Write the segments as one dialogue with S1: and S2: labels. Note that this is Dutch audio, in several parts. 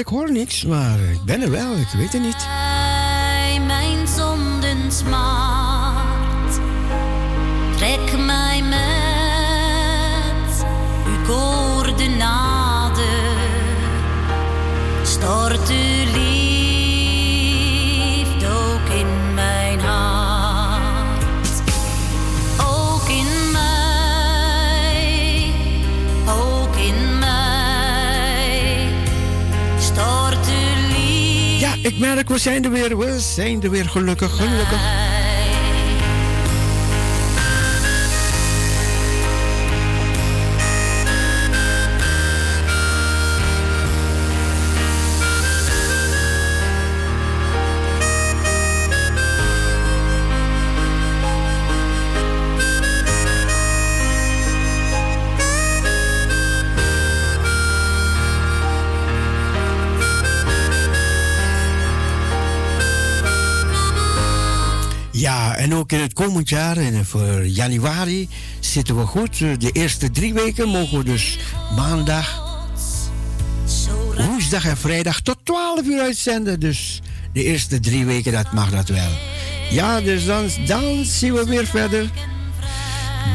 S1: ik hoor niks, maar ik ben er wel, ik weet het niet.
S2: Mijn zonden smart, trek mij met uw coördinaten, stort uw
S1: merk, we zijn er weer, we zijn er weer gelukkig, gelukkig. In het komend jaar, en voor januari, zitten we goed. De eerste drie weken mogen we dus maandag, woensdag en vrijdag tot 12 uur uitzenden. Dus de eerste drie weken, dat mag dat wel. Ja, dus dan, dan zien we weer verder.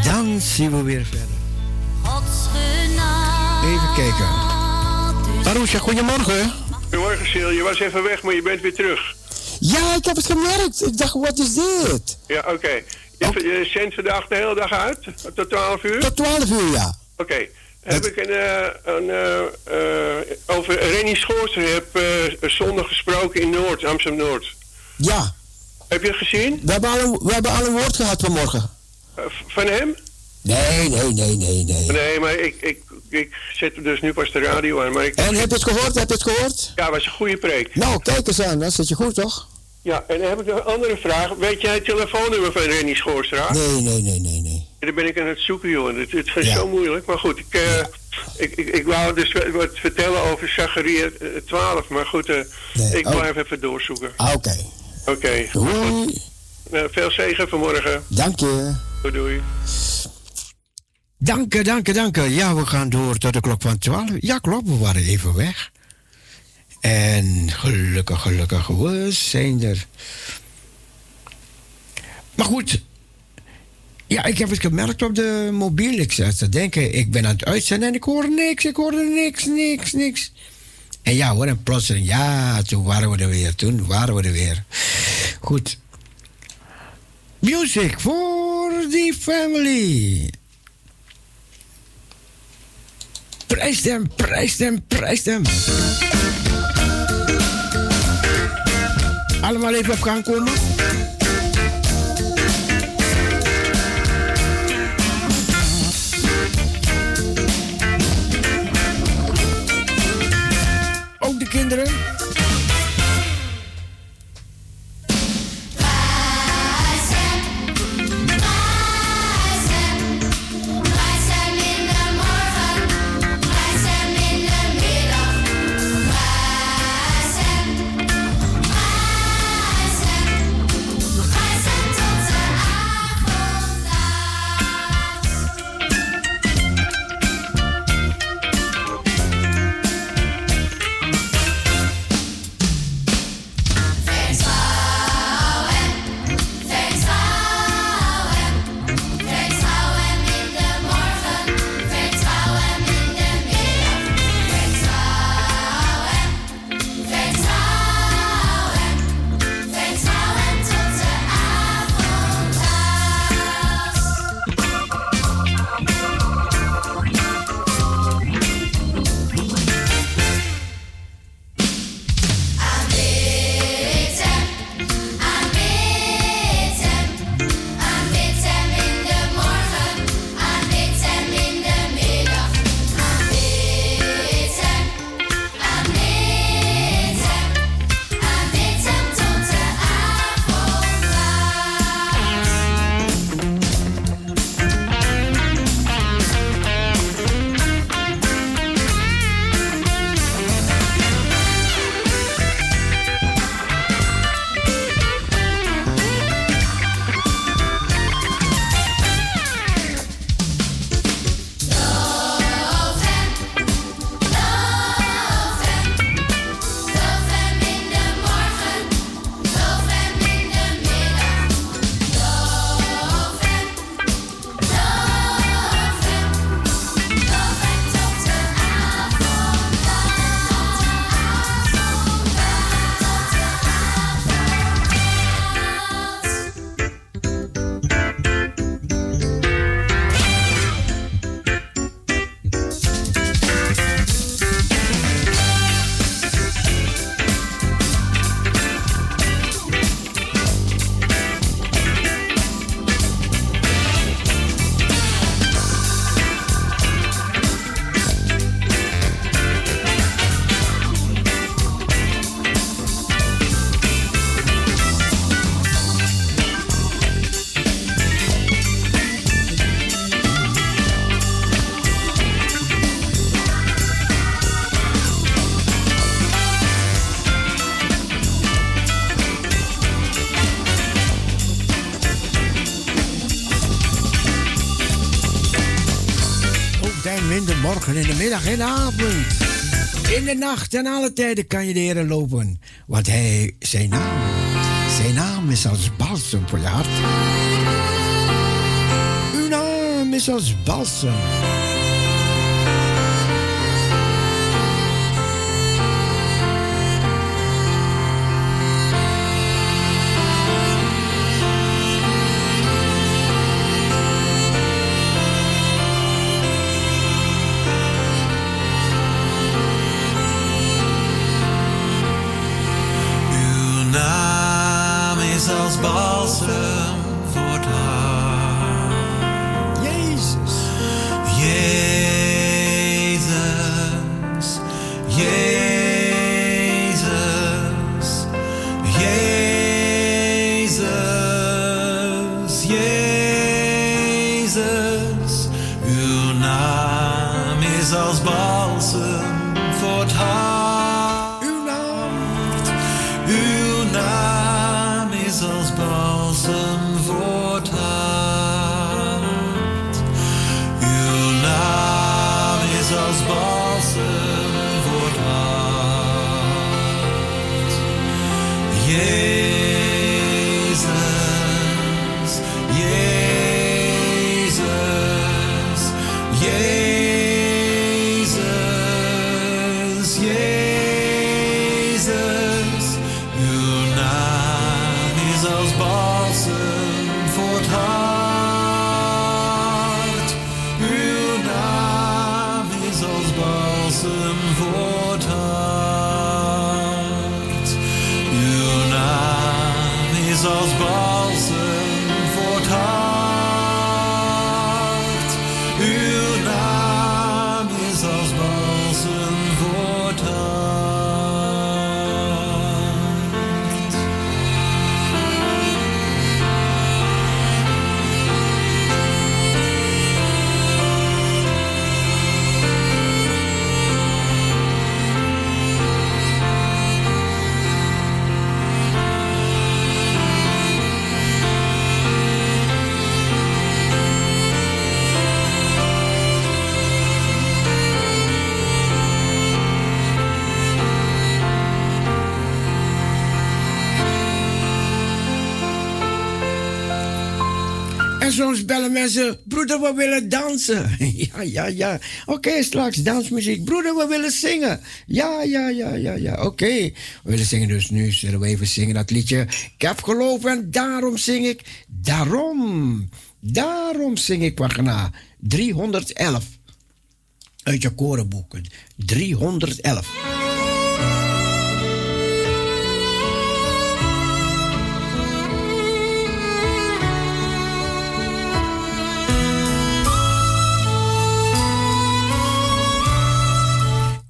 S1: Dan zien we weer verder. Even kijken. Marusha, goedemorgen.
S3: Goedemorgen, Sil. Je was even weg, maar je bent weer terug.
S1: Ja, ik heb het gemerkt. Ik dacht, wat is dit?
S3: Ja, oké. Je, zendt vandaag de hele dag uit? Tot 12 uur?
S1: Tot 12 uur, ja.
S3: Oké. Heb ik een, uh, een uh, over Rennie Schoorster heb zondag gesproken in Noord, Amsterdam Noord.
S1: Ja.
S3: Heb je het gezien?
S1: We hebben al een, we hebben al een woord gehad vanmorgen.
S3: van hem?
S1: Nee, nee, nee, nee, nee.
S3: Nee, maar ik, ik, ik zet dus nu pas de radio aan. Maar ik...
S1: En heb je het gehoord? Heb je het gehoord?
S3: Ja, was een goede preek.
S1: Nou, kijk eens aan. Dan zit je goed, toch?
S3: Ja, en dan heb ik nog een andere vraag. Weet jij het telefoonnummer van Renny Schoorstra?
S1: Nee, nee, nee, nee, nee.
S3: Daar ben ik aan het zoeken, joh. Het, het is zo moeilijk. Maar goed, ik, uh, ik, ik, ik, wou dus wat vertellen over Zacharia 12. Eh, maar goed, uh, ik oh. blijf even doorzoeken.
S1: Ah, oké.
S3: Oké.
S1: Doei.
S3: veel zegen vanmorgen.
S1: Dank je.
S3: Doei, doei.
S1: Dank je, dank je, dank je. Ja, we gaan door tot de klok van 12. Ja, klopt, we waren even weg. En gelukkig, gelukkig, we zijn er. Maar goed. Ja, ik heb het gemerkt op de mobiel. Ik zat te denken, ik ben aan het uitzenden en ik hoor niks. Ik hoorde niks, niks, niks. En ja hoor, en plotseling, ja, toen waren we er weer. Toen waren we er weer. Goed. Music for the family. Prijs hem, prijs hem, prijs hem. Allemaal even op gang komen. Ook de kinderen.
S4: In en avond. In de nacht en alle tijden kan je de Heer lopen. Want hij, zijn naam, zijn naam is als balsem voor je hart. Uw naam is als balsem. als balsem voor het hart. Soms bellen mensen, broeder, we willen dansen. ja, ja, ja. Oké, straks dansmuziek. Broeder, we willen zingen. Ja, ja, ja, ja, ja. Oké. We willen zingen, dus nu zullen we even zingen dat liedje. Ik heb geloof en daarom zing ik. Daarom. Daarom zing ik pagina 311. Uit je korenboeken. 311.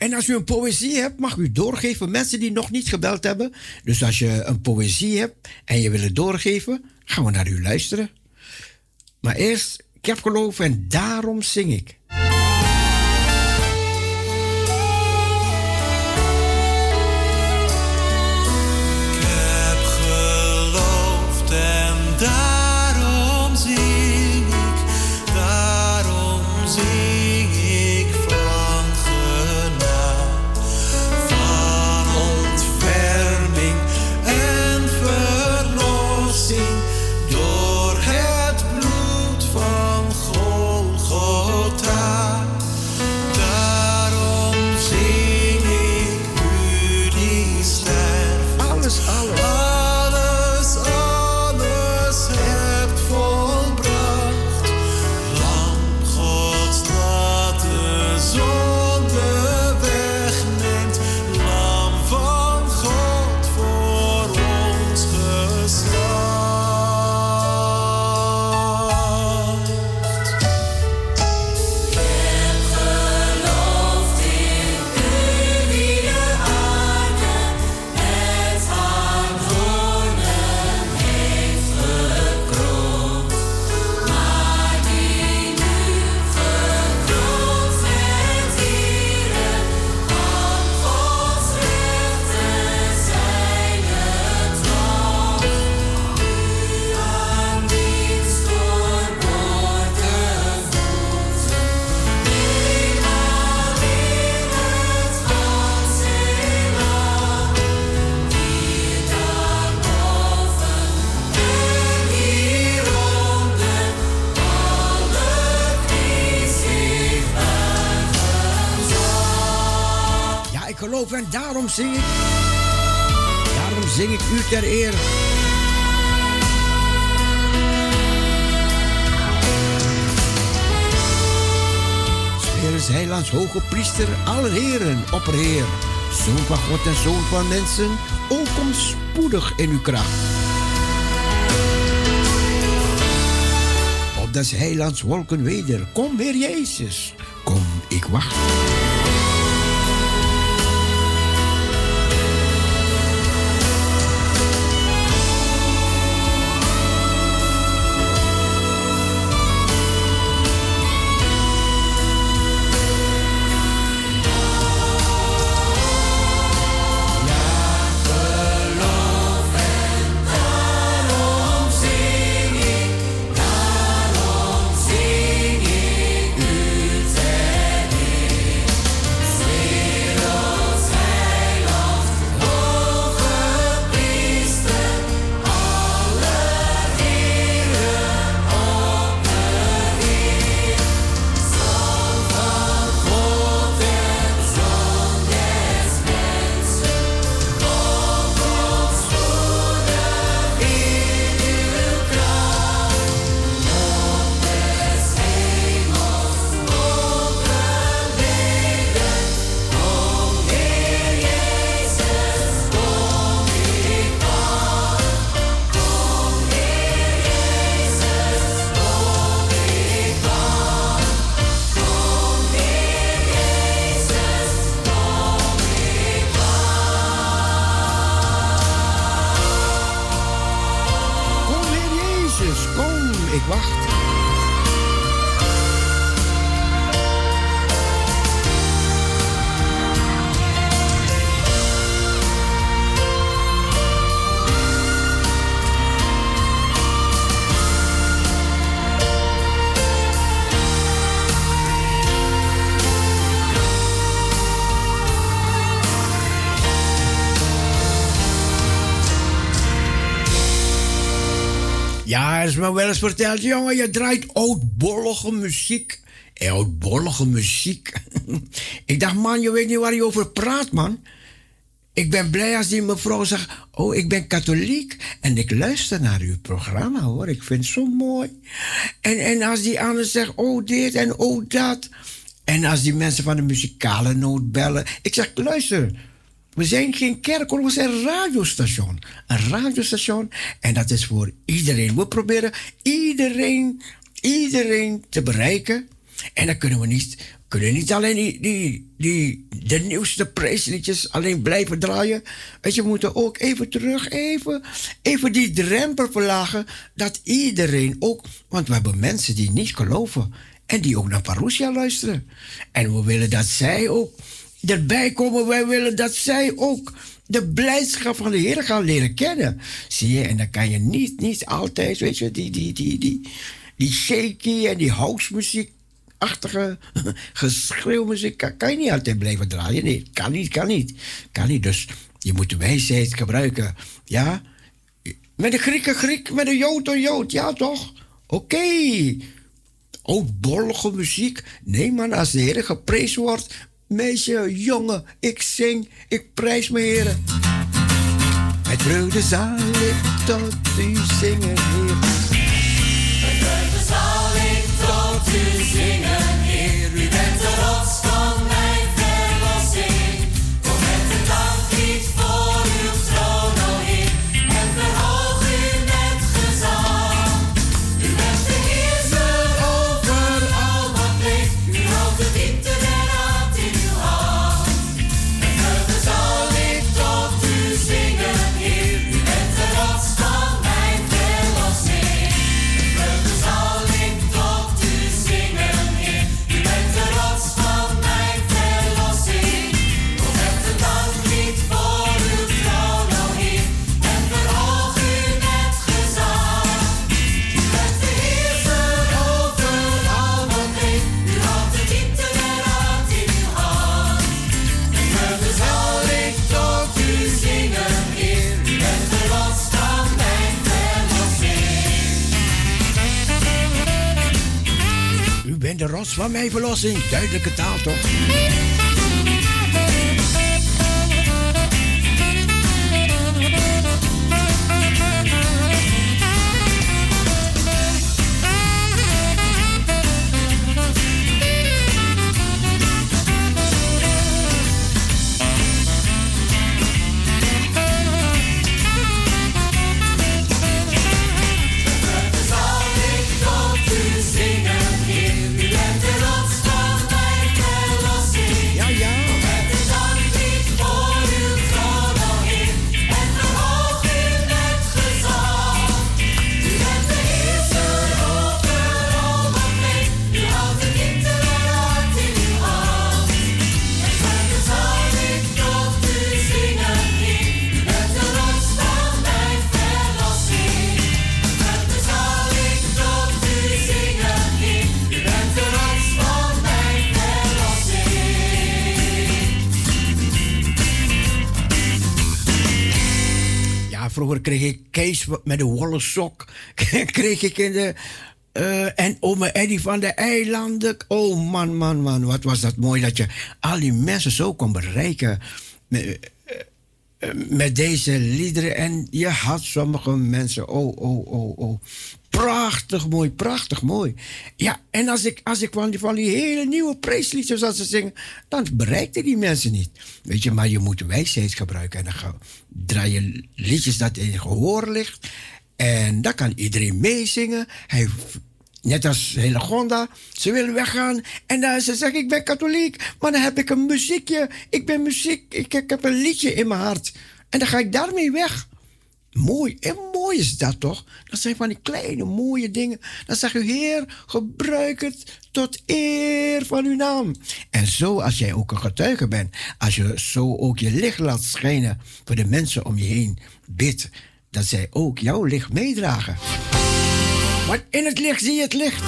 S4: En als u een poëzie hebt, mag u doorgeven. Mensen die nog niet gebeld hebben. Dus als je een poëzie hebt en je wil het doorgeven, gaan we naar u luisteren. Maar eerst, ik heb geloof en daarom zing ik.
S1: En daarom zing ik. Daarom zing ik u ter eer. Smeres Heilands hoge priester, alle heren, opperheer. Zoon van God en zoon van mensen, o kom spoedig in uw kracht. Op des heilands wolken weder, kom weer Jezus, kom, ik wacht. Is me wel eens verteld, jongen, je draait oudbollige muziek. Oudbollige muziek. ik dacht, man, je weet niet waar je over praat, man. Ik ben blij als die mevrouw zegt, oh, ik ben katholiek en ik luister naar uw programma, hoor. Ik vind het zo mooi. En, en als die anderen zegt, oh, dit en oh, dat. En als die mensen van de muzikale noot bellen. Ik zeg, luister, we zijn geen kerk, we zijn een radiostation. Een radiostation en dat is voor iedereen. We proberen iedereen, iedereen te bereiken. En dan kunnen we niet, kunnen niet alleen die, die, die, de nieuwste prijsliedjes alleen blijven draaien. Weet je, we moeten ook even terug, even, even die drempel verlagen. Dat iedereen ook, want we hebben mensen die niet geloven. En die ook naar Parousia luisteren. En we willen dat zij ook erbij komen. Wij willen dat zij ook de blijdschap van de Heer gaan leren kennen. Zie je, en dan kan je niet, niet altijd, weet je, die, die, die, die, die shaky en die housemuziek-achtige geschreeuwmuziek, kan, kan je niet altijd blijven draaien. Nee, kan niet, kan niet. Kan niet, dus je moet de wijsheid gebruiken. Ja, met de Grieken Griek, met de Jood een Jood, ja toch? Oké. Okay. Oudbollige muziek. Nee man, als de Heer geprezen wordt, meisje, jongen, ik zing, ik prijs me heren. Met vreugde zal ik tot u zingen, Heer.
S5: Mijn verlossing.
S1: Duidelijke taal toch? Met de wollen sok. kreeg ik in de... Uh, en ome Eddie van de eilanden. Oh man, man, man. Wat was dat mooi dat je al die mensen zo kon bereiken. Met, uh, met deze liederen. En je had sommige mensen. Oh, oh, oh, oh. Prachtig mooi, prachtig mooi. Ja, en als ik, als ik van, die, van die hele nieuwe preesliedjes als ze zingen, dan bereikte die mensen niet. Weet je, maar je moet wijsheid gebruiken. En dan draai je liedjes dat in gehoor ligt. En dan kan iedereen meezingen. Hij, net als hele Gonda, ze willen weggaan. En dan ze zeggen, ik ben katholiek. Maar dan heb ik een muziekje. Ik ben muziek, ik, ik heb een liedje in mijn hart. En dan ga ik daarmee weg. Mooi. En mooi is dat toch? Dat zijn van die kleine mooie dingen. Dan zeg je, Heer, gebruik het tot eer van uw naam. En zo, als jij ook een getuige bent, als je zo ook je licht laat schijnen voor de mensen om je heen, bid dat zij ook jouw licht meedragen. Want in het licht zie je het licht.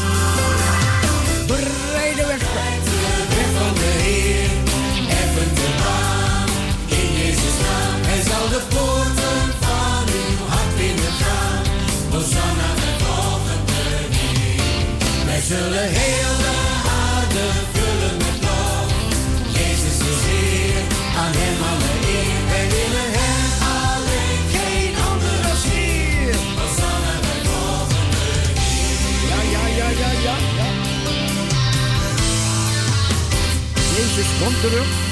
S1: Zullen heel de aarde vullen met lof. Jezus is Heer. Aan hem alle eer. Wij willen hem alleen. Geen ander als Heer. Hosanna de volgende Heer. Ja, ja, ja, ja, ja. ja. Jezus komt terug.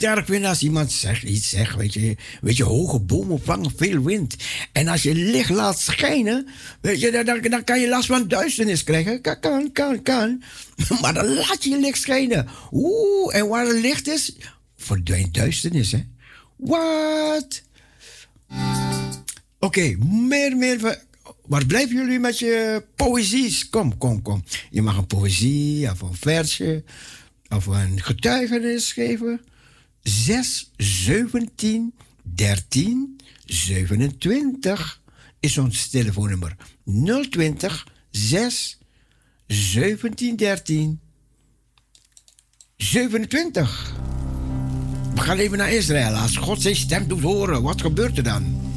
S1: Nooit erg vinden als iemand zegt, iets zegt. Weet je, weet je, hoge bomen vangen veel wind. En als je licht laat schijnen, weet je, dan, dan kan je last van duisternis krijgen. Kan, kan, kan, kan. Maar dan laat je licht schijnen. Oeh, en waar het licht is, verdwijnt duisternis, hè? Wat? Oké, meer, meer. Waar blijven jullie met je poëzies? Kom, kom, kom. Je mag een poëzie of een versje of een getuigenis geven. 6, 17, 13, 27 is ons telefoonnummer. 020 6 17, 13, 27. We gaan even naar Israël. Als God zijn stem doet horen, wat gebeurt er dan?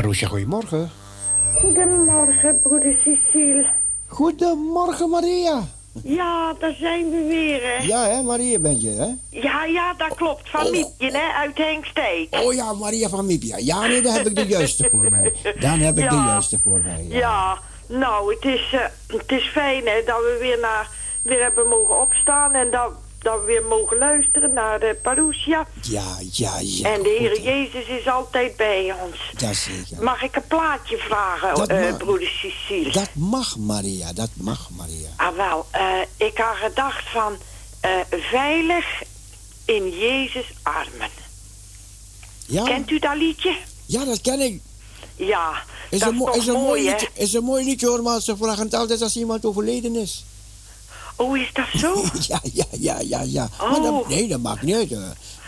S1: Paroesja, goedemorgen.
S6: Goedemorgen, broeder Cecile.
S1: Goedemorgen, Maria.
S6: Ja, daar zijn we weer, hè?
S1: Ja, hè, Maria ben je, hè?
S6: Ja, ja, dat klopt. Van
S1: Oh.
S6: Miepje, hè? Uit Hengsteek.
S1: Oh ja, Maria van Miepia. Ja, nee, dan heb ik de juiste voor mij. Dan heb ik de juiste voor mij. Ja.
S6: Ja, nou, het is, eh, het is fijn, hè, dat we weer, naar, weer hebben mogen opstaan en dat, dat we weer mogen luisteren naar de parousia.
S1: Ja, ja, ja.
S6: en de Heer. Jezus is altijd bij ons.
S1: Jazeker.
S6: Mag ik een plaatje vragen,
S1: Dat
S6: eh
S1: mag.
S6: broeder Cecile?
S1: Dat mag, Maria. Dat mag, Maria.
S6: Ah, wel, eh, ik had gedacht van eh, veilig in Jezus' armen.
S1: Ja?
S6: Kent u dat liedje?
S1: Ja, dat ken ik.
S6: Ja,
S1: Is
S6: dat
S1: een,
S6: is
S1: een mooi
S6: mooi,
S1: liedje, is een mooi liedje hoor, maar ze vragen het altijd als iemand overleden is.
S6: Oh, is dat zo?
S1: ja, ja, ja, ja, ja. Maar
S6: Oh.
S1: dat, nee, dat maakt niet uit.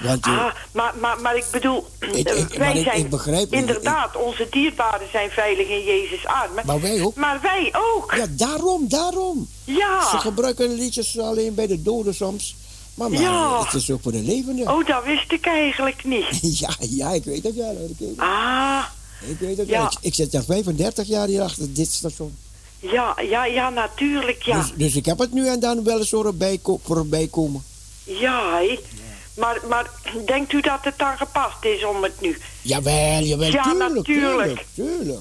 S1: Want eh,
S6: Ah, maar, maar, maar ik bedoel,
S1: Ik-
S6: eh,
S1: ik-
S6: wij
S1: maar ik-
S6: zijn
S1: ik begrijp niet.
S6: inderdaad, onze dierbaren zijn veilig in Jezus' armen.
S1: Maar wij ook.
S6: Maar wij ook.
S1: ja, daarom, daarom. Ze
S6: Ja.
S1: gebruiken liedjes alleen bij de doden soms. Maar, maar
S6: Ja.
S1: het is ook voor de levenden.
S6: Oh, dat wist ik eigenlijk niet.
S1: ja, ja, ik weet het wel. hoor. Ik weet,
S6: Ah,
S1: ik weet het
S6: Ja.
S1: wel. Ik, ik zit al 35 jaar hier achter dit station.
S6: Ja, ja, ja, natuurlijk, ja.
S1: Dus, dus ik heb het nu en dan wel eens ko- voorbij komen.
S6: Ja. Maar, maar denkt u dat het dan gepast is om het nu?
S1: Jawel, jawel,
S6: Ja,
S1: tuurlijk,
S6: natuurlijk.
S1: tuurlijk, tuurlijk.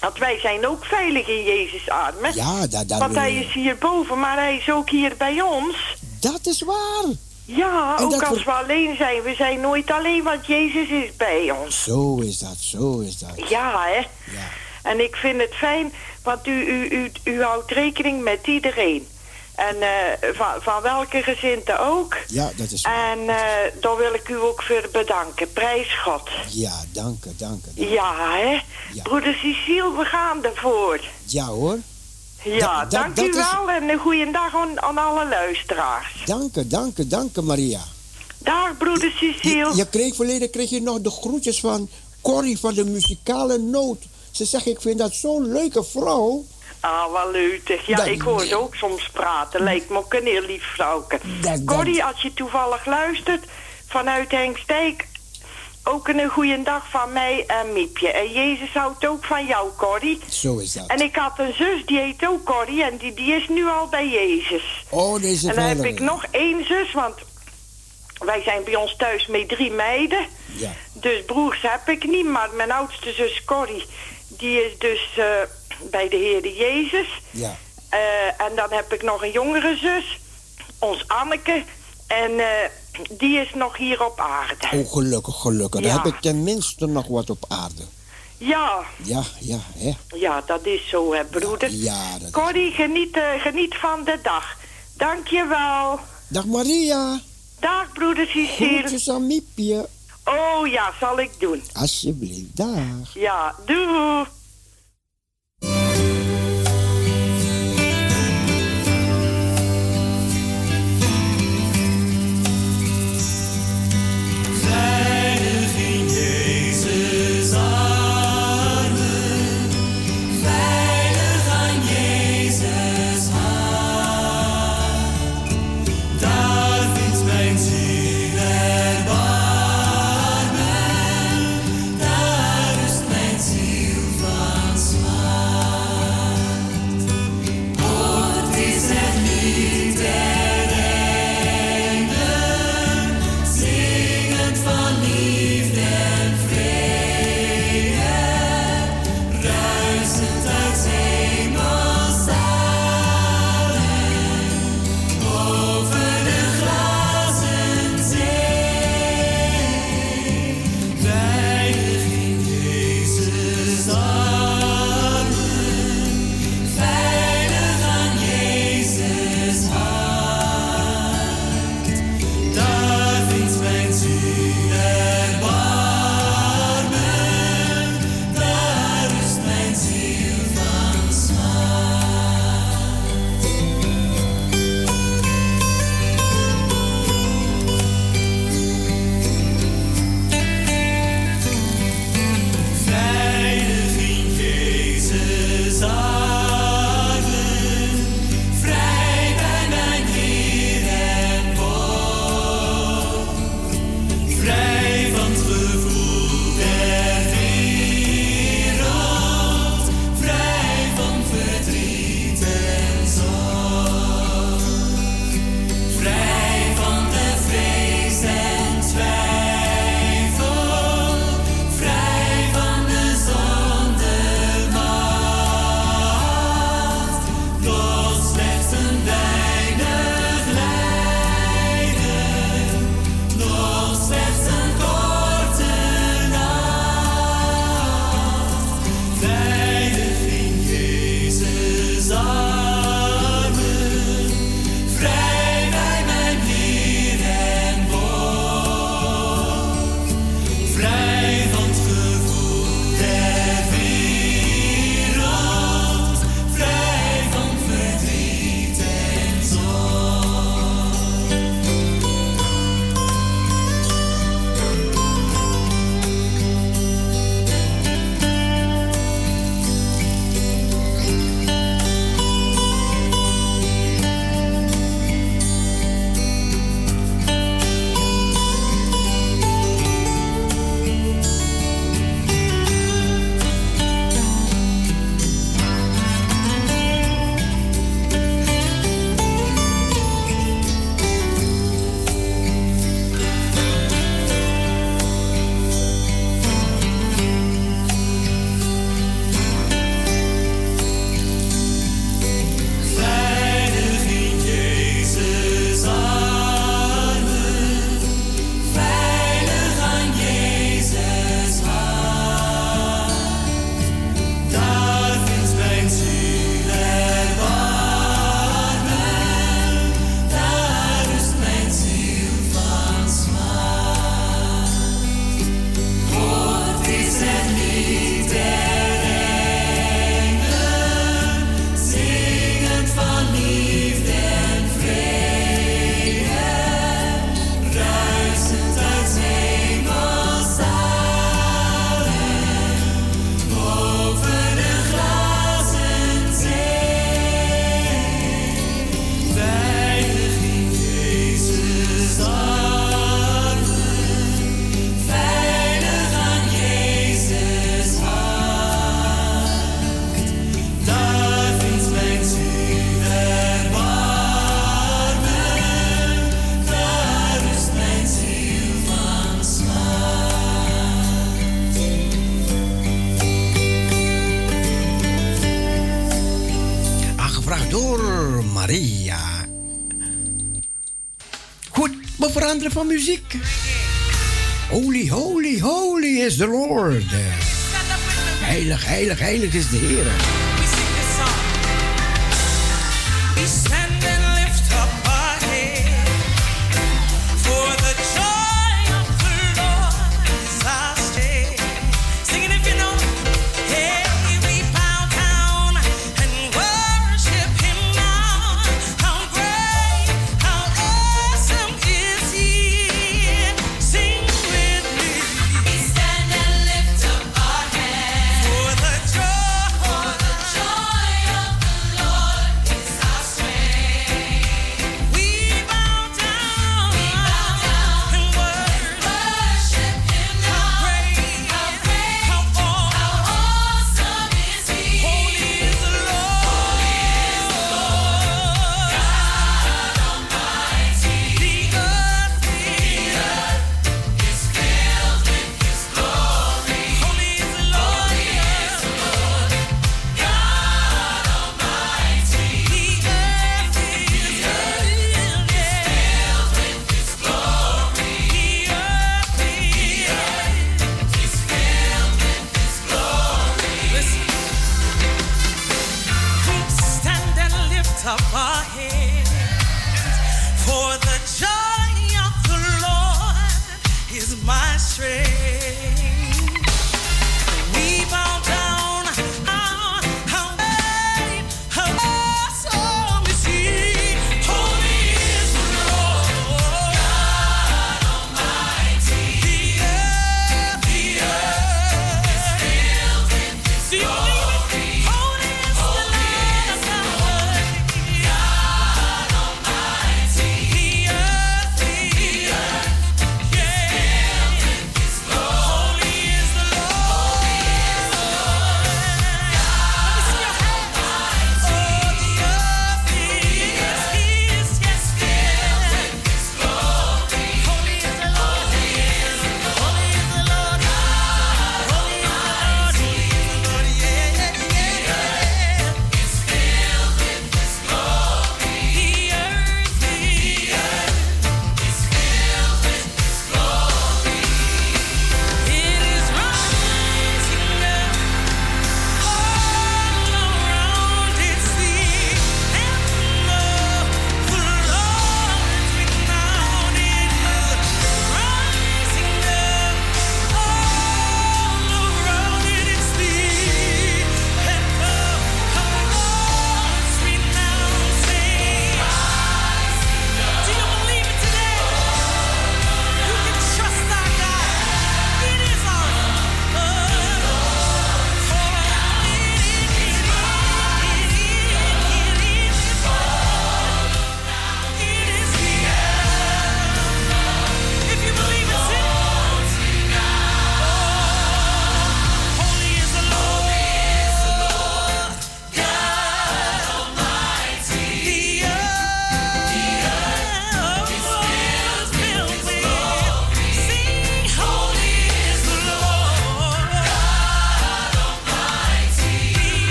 S6: Want wij zijn ook veilig in Jezus' armen.
S1: Ja, dat, dat,
S6: Want hij is hierboven, maar hij is ook hier bij ons.
S1: dat is waar.
S6: Ja,
S1: En
S6: ook als we alleen zijn. We zijn nooit alleen, want Jezus is bij ons.
S1: Zo is dat, zo is dat.
S6: Ja, hè.
S1: Ja.
S6: En ik vind het fijn, want u, u, u, u houdt rekening met iedereen. En eh, van, van welke gezinte ook.
S1: Ja, dat is waar.
S6: En eh, daar wil ik u ook voor bedanken. Prijs God.
S1: Ja, dank u, dank u. dank u.
S6: Ja, hè.
S1: Ja.
S6: Broeder Cecile, we gaan ervoor.
S1: Ja hoor,
S6: Ja,
S1: Da-
S6: dank u
S1: is-
S6: wel en een goede dag aan, aan alle luisteraars.
S1: dank u, dank u, dank u Maria.
S6: Dag, broeder Cecile.
S1: Je, je kreeg verleden kreeg je nog de groetjes van Corrie van de muzikale noot. Ze zegt, ik vind dat zo'n leuke vrouw.
S6: Ah, wel leuk. Ja,
S1: Dat-
S6: ik hoor ze ook soms praten. Lijkt me ook een heel lief vrouwke. Corrie, als je toevallig luistert, vanuit Hengstijk... ook een goede dag van mij en Miepje. En Jezus houdt ook van jou, Corrie.
S1: Zo is dat.
S6: En ik had een zus, die heet ook Corrie... en die, die is nu al bij Jezus.
S1: Oh, deze
S6: En dan heb ik nog één zus, want... wij zijn bij ons thuis met drie meiden...
S1: Ja,
S6: Dus broers heb ik niet, maar mijn oudste zus Corrie, die is dus eh, bij de Heer Jezus.
S1: ja.
S6: Eh, en dan heb ik nog een jongere zus, ons Anneke. En eh, die is nog hier op aarde.
S1: Oh, gelukkig, gelukkig. Dan heb ik tenminste nog wat op aarde.
S6: Ja,
S1: Ja, ja, hè.
S6: ja, dat is zo, hè, broeder.
S1: Ja, dat is...
S6: Corrie, geniet, geniet van de dag. Dank je wel.
S1: Dag Maria.
S6: Dag, broeder Cecile.
S1: Groetjes aan Miepje.
S6: Oh ja, zal ik doen.
S1: Alsjeblieft, dag.
S6: Ja, doei.
S7: We veranderen van muziek. Holy, holy, holy is the Lord. Heilig, heilig, heilig is de Heer.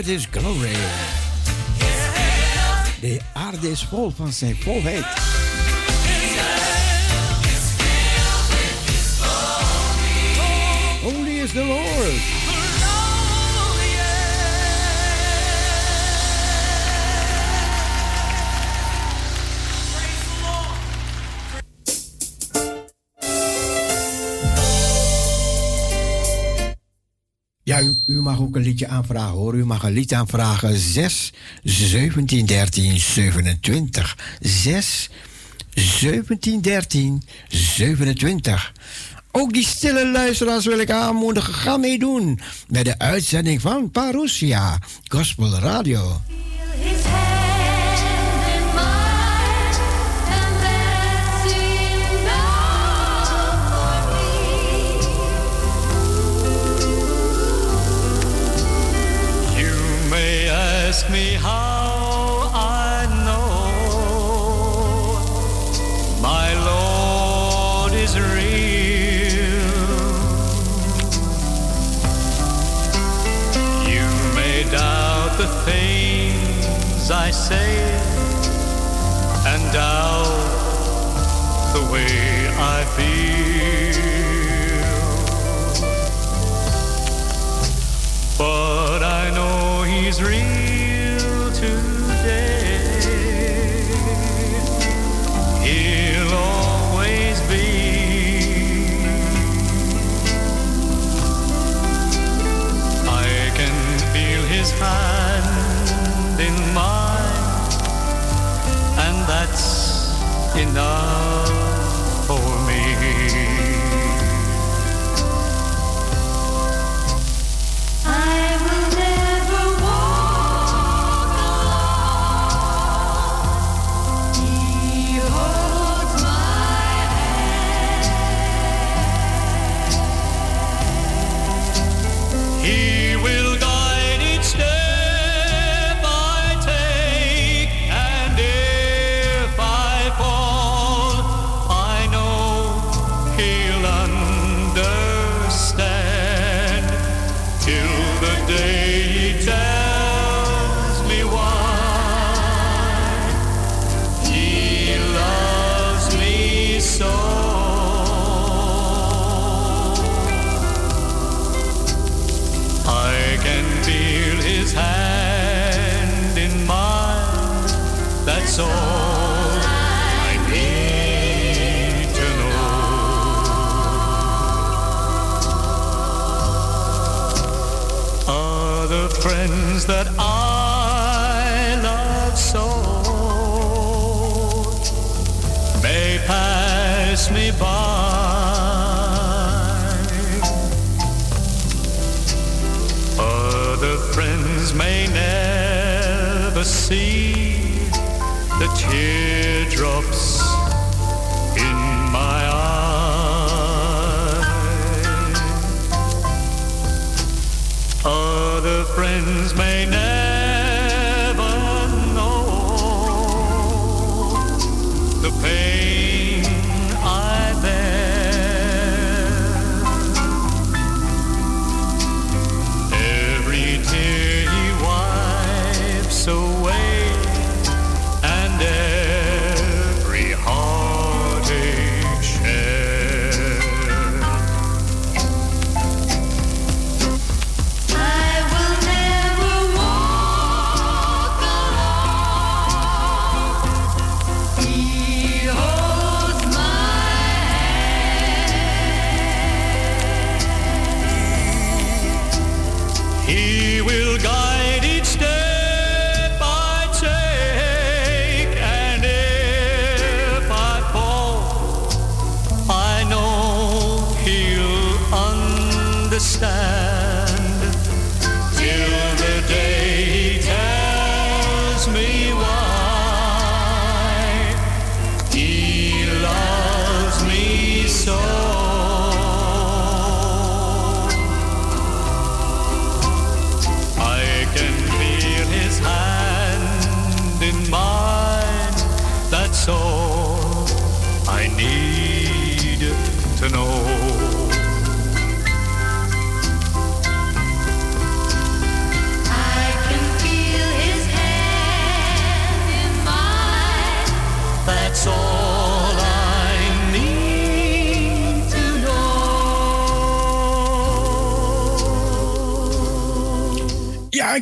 S7: Is with His glory. De aarde is vol van zijn volheid. Ook een liedje aanvragen hoor. U mag een lied aanvragen 6 17 13 27. 6 17 13 27.
S1: Ook die stille luisteraars wil ik aanmoedigen. Ga meedoen met de uitzending van Parousia Gospel Radio.
S8: Ask me how I know my Lord is real. You may doubt the things I say and doubt the way I feel. But I know he's real hand in mine, and that's enough Other friends that I love so may pass me by. Other friends may never see the teardrops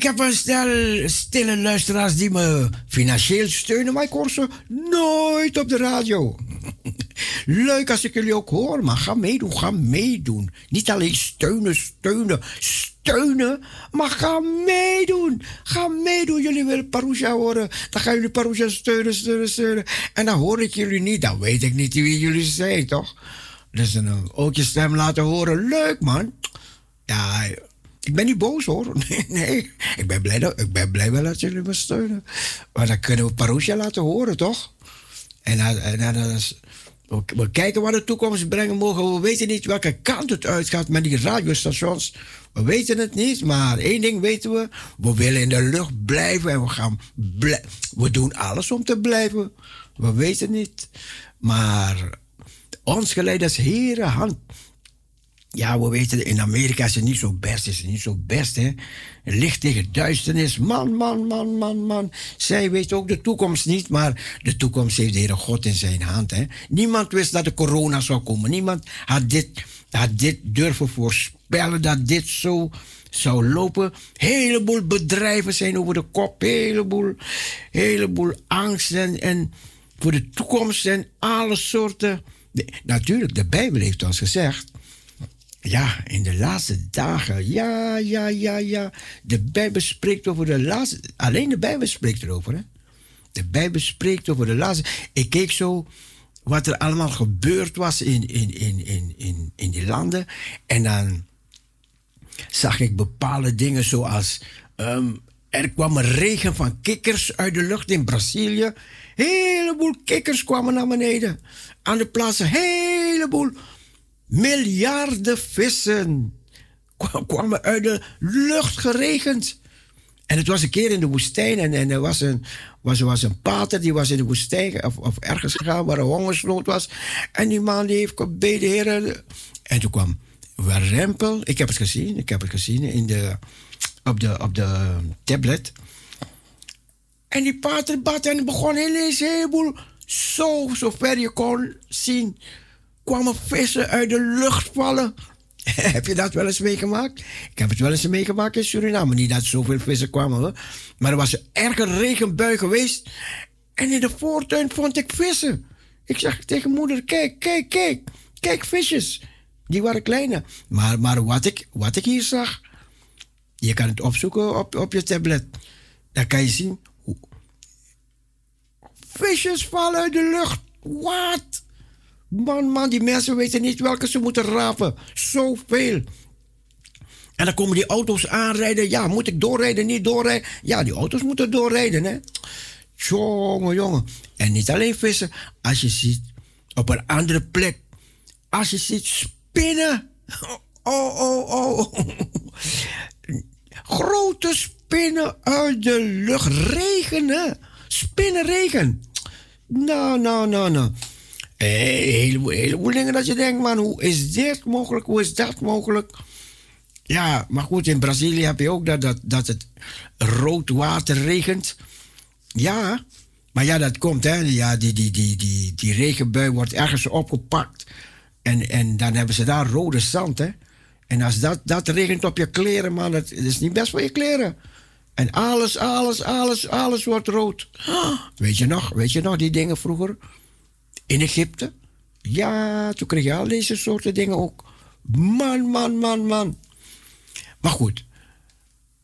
S1: heb een stel stille luisteraars die me financieel steunen, maar ik hoor ze nooit op de radio. Leuk als ik jullie ook hoor, maar ga meedoen, ga meedoen. Niet alleen steunen, steunen, steunen, maar ga meedoen. Ga meedoen. Jullie willen Parousia horen, dan gaan jullie Parousia steunen, steunen, steunen. En dan hoor ik jullie niet, dan weet ik niet wie jullie zijn, toch? Dus een ook je stem laten horen. Leuk, man. Ja, ik ben niet boos, hoor. Nee. Ik ben blij, dat, ik ben blij wel dat jullie me steunen. Maar dan kunnen we Parousia laten horen, toch? En, en, we, kijken wat de toekomst brengen mogen. We weten niet welke kant het uitgaat met die radiostations. We weten het niet, maar één ding weten we. We willen in de lucht blijven en we gaan We doen alles om te blijven. We weten niet. Maar ons geleid is Heere hand. Ja, we weten, in Amerika is het niet zo best. Is niet zo best, hè? Licht tegen duisternis. Man, man, man, man, man. Zij weet ook de toekomst niet, maar de toekomst heeft de Heere God in zijn hand, hè? Niemand wist dat de corona zou komen. Niemand had dit, had dit durven voorspellen, dat dit zo zou lopen. Heleboel bedrijven zijn over de kop. Heleboel, heleboel angst en, en voor de toekomst en alle soorten. Natuurlijk, de Bijbel heeft ons gezegd. Ja, in de laatste dagen. Ja, ja, ja, ja. De Bijbel spreekt over de laatste. Alleen de Bijbel spreekt erover, hè? De Bijbel spreekt over de laatste. Ik keek zo wat er allemaal gebeurd was in, in, in, in, in, in die landen. En dan zag ik bepaalde dingen zoals. ehm, er kwam een regen van kikkers uit de lucht in Brazilië. Heleboel kikkers kwamen naar beneden. Aan de plaatsen, heleboel miljarden vissen kwa- kwamen uit de lucht geregend. En het was een keer in de woestijn en, en er was een, was, was een pater die was in de woestijn of, of ergens gegaan waar een hongersnood was. En die man die heeft gebeden, heren. En toen kwam Warempel, ik heb het gezien, ik heb het gezien in de, op, de, op de tablet. En die pater bad en begon ineens een heleboel, zo, zover je kon zien, kwamen vissen uit de lucht vallen. heb je dat wel eens meegemaakt? Ik heb het wel eens meegemaakt in Suriname. Niet dat zoveel vissen kwamen, hoor. maar er was een erge regenbui geweest. En in de voortuin vond ik vissen. Ik zeg tegen moeder, kijk, kijk, kijk. Kijk, visjes. Die waren kleiner. Maar, maar wat, ik, wat ik hier zag, je kan het opzoeken op, op je tablet. Dan kan je zien Visjes vallen uit de lucht. Wat? Man, man, die mensen weten niet welke ze moeten rapen. Zoveel. En dan komen die auto's aanrijden. Ja, moet ik doorrijden, niet doorrijden? Ja, die auto's moeten doorrijden, hè. Jongen, jongen. En niet alleen vissen. Als je ziet op een andere plek. Als je ziet spinnen. Oh, oh, oh. Grote spinnen uit de lucht. Regenen. Spinnenregen. Nou, nou, nou, nou. Een heleboel, heleboel dingen dat je denkt, man, hoe is dit mogelijk? Hoe is dat mogelijk? Ja, maar goed, in Brazilië heb je ook dat, dat, dat het rood water regent. Ja, maar ja, dat komt, hè. Ja, die, die, die, die, die regenbui wordt ergens opgepakt. En, en dan hebben ze daar rode zand, hè. En als dat, dat regent op je kleren, man, dat, is niet best voor je kleren. En alles, alles, alles, alles wordt rood. Weet je nog, weet je nog die dingen vroeger? In Egypte? Ja, toen kreeg je al deze soorten dingen ook. Man, man, man, man. Maar goed,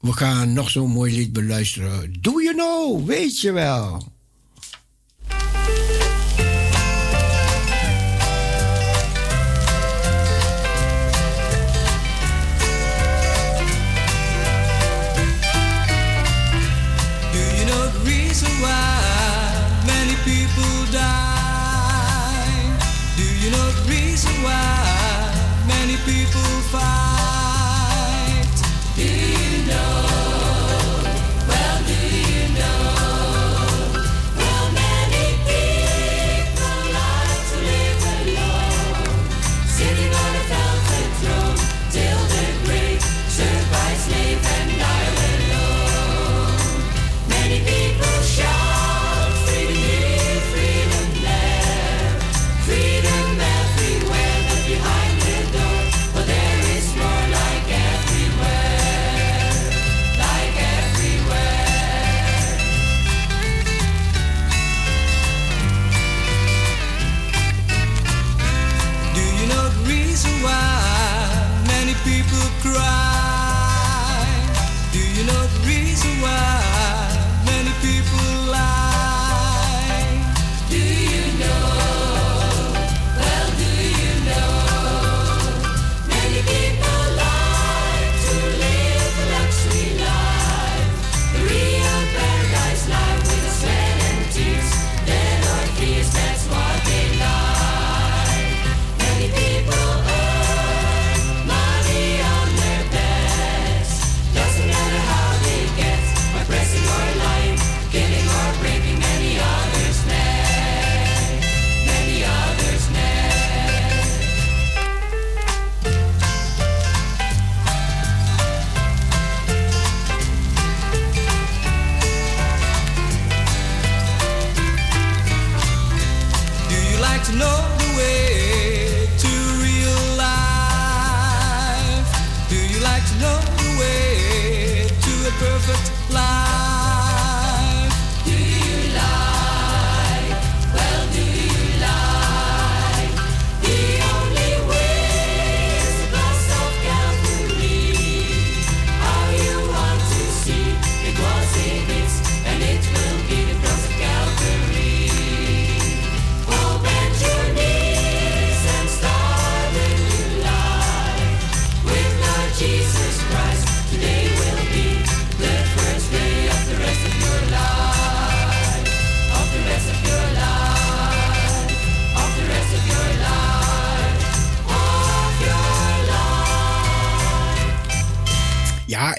S1: we gaan nog zo'n mooi lied beluisteren. Do you know? Weet je wel.
S9: Do you know the reason why many people reason why many people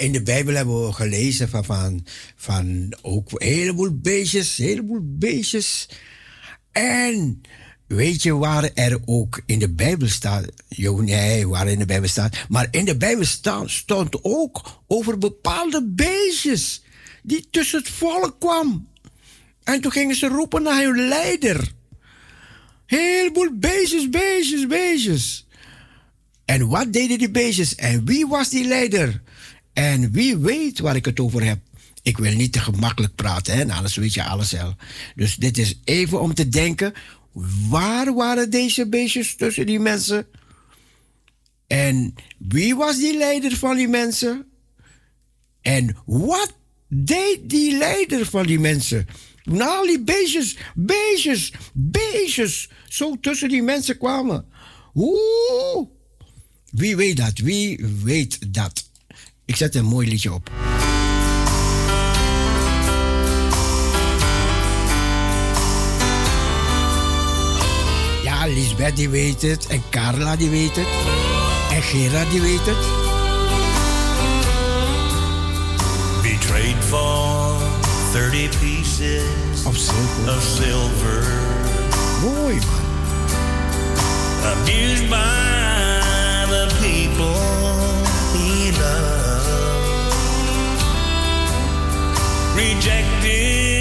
S1: in de Bijbel hebben we gelezen van, van, van ook een heleboel beestjes, een heleboel beestjes. En weet je waar er ook in de Bijbel staat? Jo, nee, waar in de Bijbel staat. Maar in de Bijbel sta- stond ook over bepaalde beestjes die tussen het volk kwam. En toen gingen ze roepen naar hun leider. Heleboel beestjes, beestjes, beestjes. En wat deden die beestjes? En wie was die leider? En wie weet waar ik het over heb? Ik wil niet te gemakkelijk praten, hè? Nou, anders weet je alles al. Dus dit is even om te denken. Waar waren deze beestjes tussen die mensen? En wie was die leider van die mensen? En wat deed die leider van die mensen? Toen al die beestjes, beestjes, beestjes zo tussen die mensen kwamen. Oeh, wie weet dat? Wie weet dat? Ik zet een mooi liedje op. Ja, Lisbeth die weet het. En Carla die weet het. En Gerard die weet het.
S4: Betrayed for 30 pieces
S1: Of zilver.
S4: of silver.
S1: Mooi man.
S4: Abused by the people Rejected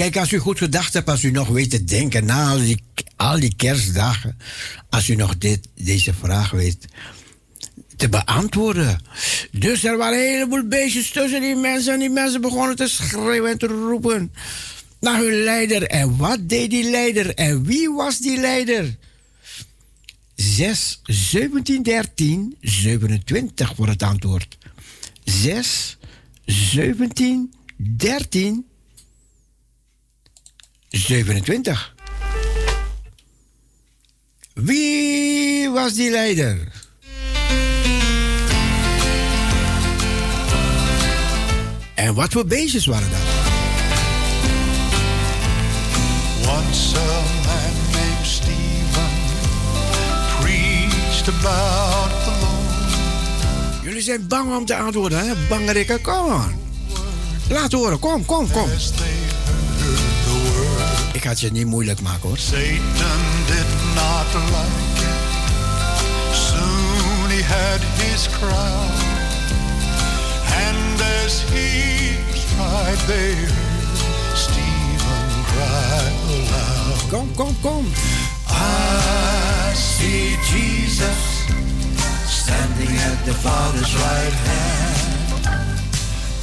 S1: Kijken als u goed gedacht hebt, als u nog weet te denken na al die, al die kerstdagen. Als u nog dit, deze vraag weet te beantwoorden. Dus er waren een heleboel beestjes tussen die mensen en die mensen begonnen te schreeuwen en te roepen naar hun leider. En wat deed die leider en wie was die leider? 6, 17, 13, 27 voor het antwoord. 6, 17, 13, 27. Wie was die leider? En wat voor beestjes waren dat?
S10: Once a man named Stephen preached about the Lord.
S1: Jullie zijn bang om te antwoorden, hè? Bangerikken, kom on. Laat horen, kom, kom, kom. Ik ga het je niet moeilijk maken hoor.
S10: Satan did not like it. Soon he had his crowd. And as he tried, heard Stephen cry aloud.
S1: Kom, kom, kom.
S10: I see Jesus standing at the Father's right hand.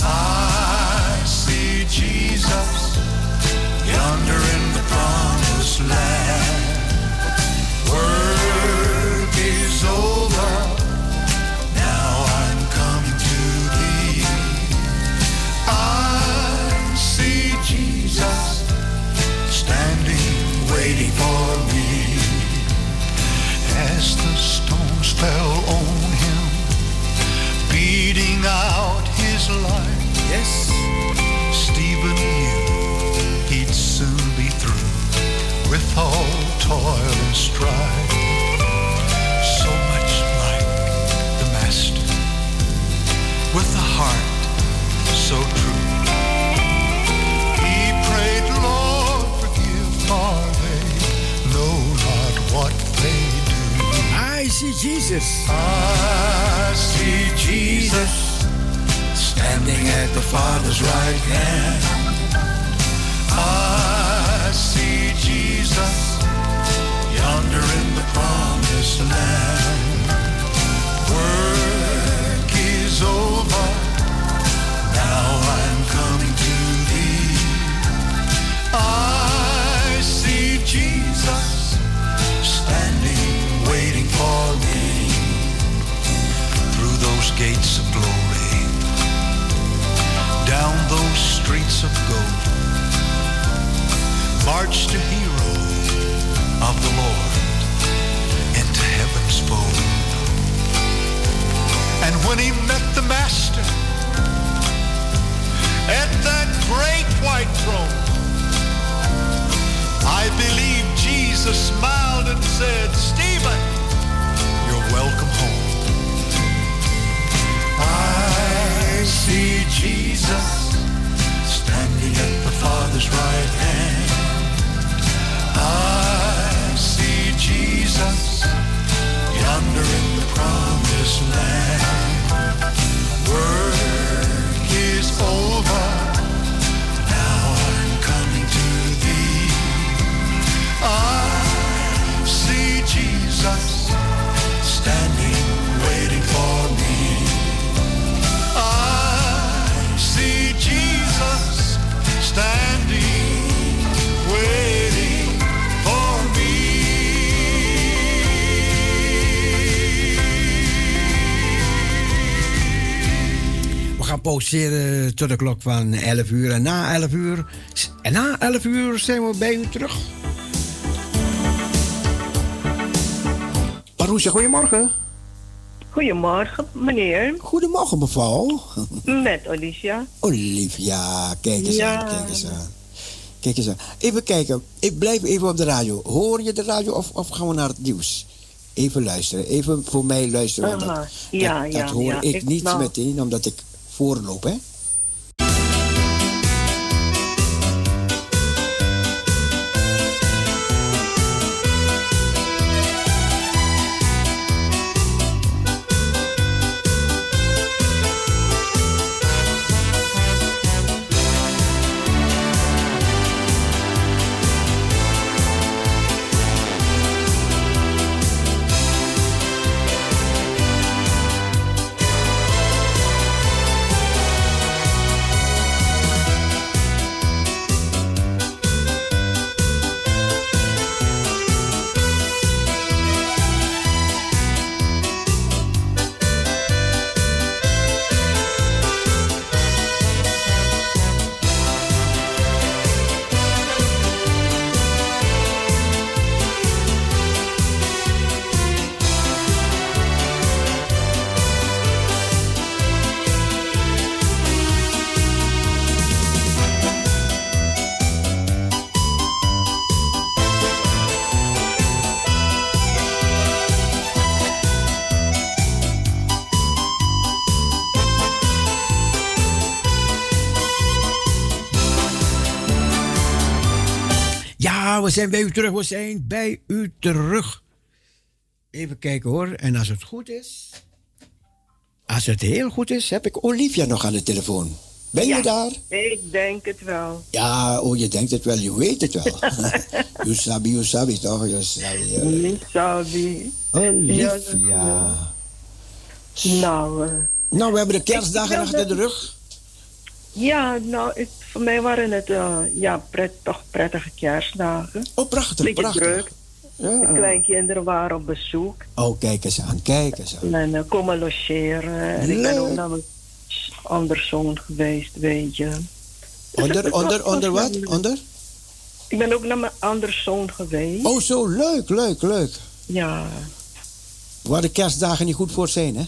S10: I see Jesus yonder in the promised land. Work is over. Now I'm to thee. I see Jesus standing, waiting for me. As the stones fell on him, beating out his life.
S1: Yes.
S10: All toil and strife. So much like the Master, with a heart so true. He prayed, Lord, forgive, for they know not what they do.
S1: I see Jesus.
S10: I see Jesus standing at the Father's right hand. In the promised land. Work is over. Now I'm coming to thee. I see Jesus standing, waiting for me through those gates of glory, down those streets of gold. March the hero of the Lord fold. And when he met the Master at that great white throne, I believe Jesus smiled and said, Stephen, you're welcome home. I see Jesus standing at the Father's right hand. I see Jesus yonder in the promised land. Work is over. Now I'm coming to thee. I see Jesus
S1: pauzeren tot de klok van 11 uur. En na 11 uur, en na 11 uur zijn we bij u terug. Parousia, goedemorgen.
S11: Goedemorgen, meneer.
S1: Goedemorgen, mevrouw.
S11: Met Alicia.
S1: Olivia, kijk eens
S11: Ja.
S1: aan, kijk eens aan. Kijk eens aan. Even kijken, ik blijf even op de radio. Hoor je de radio of, of gaan we naar het nieuws? Even luisteren, even voor mij luisteren. Want dat,
S11: ja,
S1: dat,
S11: ja,
S1: dat hoor
S11: ja.
S1: ik,
S11: Ik
S1: niet
S11: nou-
S1: meteen, omdat ik voorloop, hè? Zijn bij u terug. We zijn bij u terug. Even kijken hoor. En als het goed is. Als het heel goed is, heb ik Olivia nog aan de telefoon. Ben je daar?
S11: Ik denk het wel.
S1: Ja, oh, je denkt het wel, je weet het wel. you sabi, you sabi toch? You sabi. Olivia.
S11: Nou, eh,
S1: Nou, we hebben de kerstdagen achter de rug.
S11: ja, nou, ik, voor mij waren het uh, ja, pret, toch prettige kerstdagen.
S1: Oh, prachtig,
S11: Beetje
S1: prachtig.
S11: druk. De
S1: Ja.
S11: kleinkinderen waren op bezoek
S1: Oh, kijk eens aan, kijk eens aan.
S11: en uh, komen logeren. En ik ben ook naar mijn andere zoon geweest, weet je. Dus
S1: Onder, onder, onder wat? Onder?
S11: Ik ben ook naar mijn andere zoon geweest.
S1: Oh, zo, leuk, leuk, leuk.
S11: Ja.
S1: Waar de kerstdagen niet goed voor zijn, hè?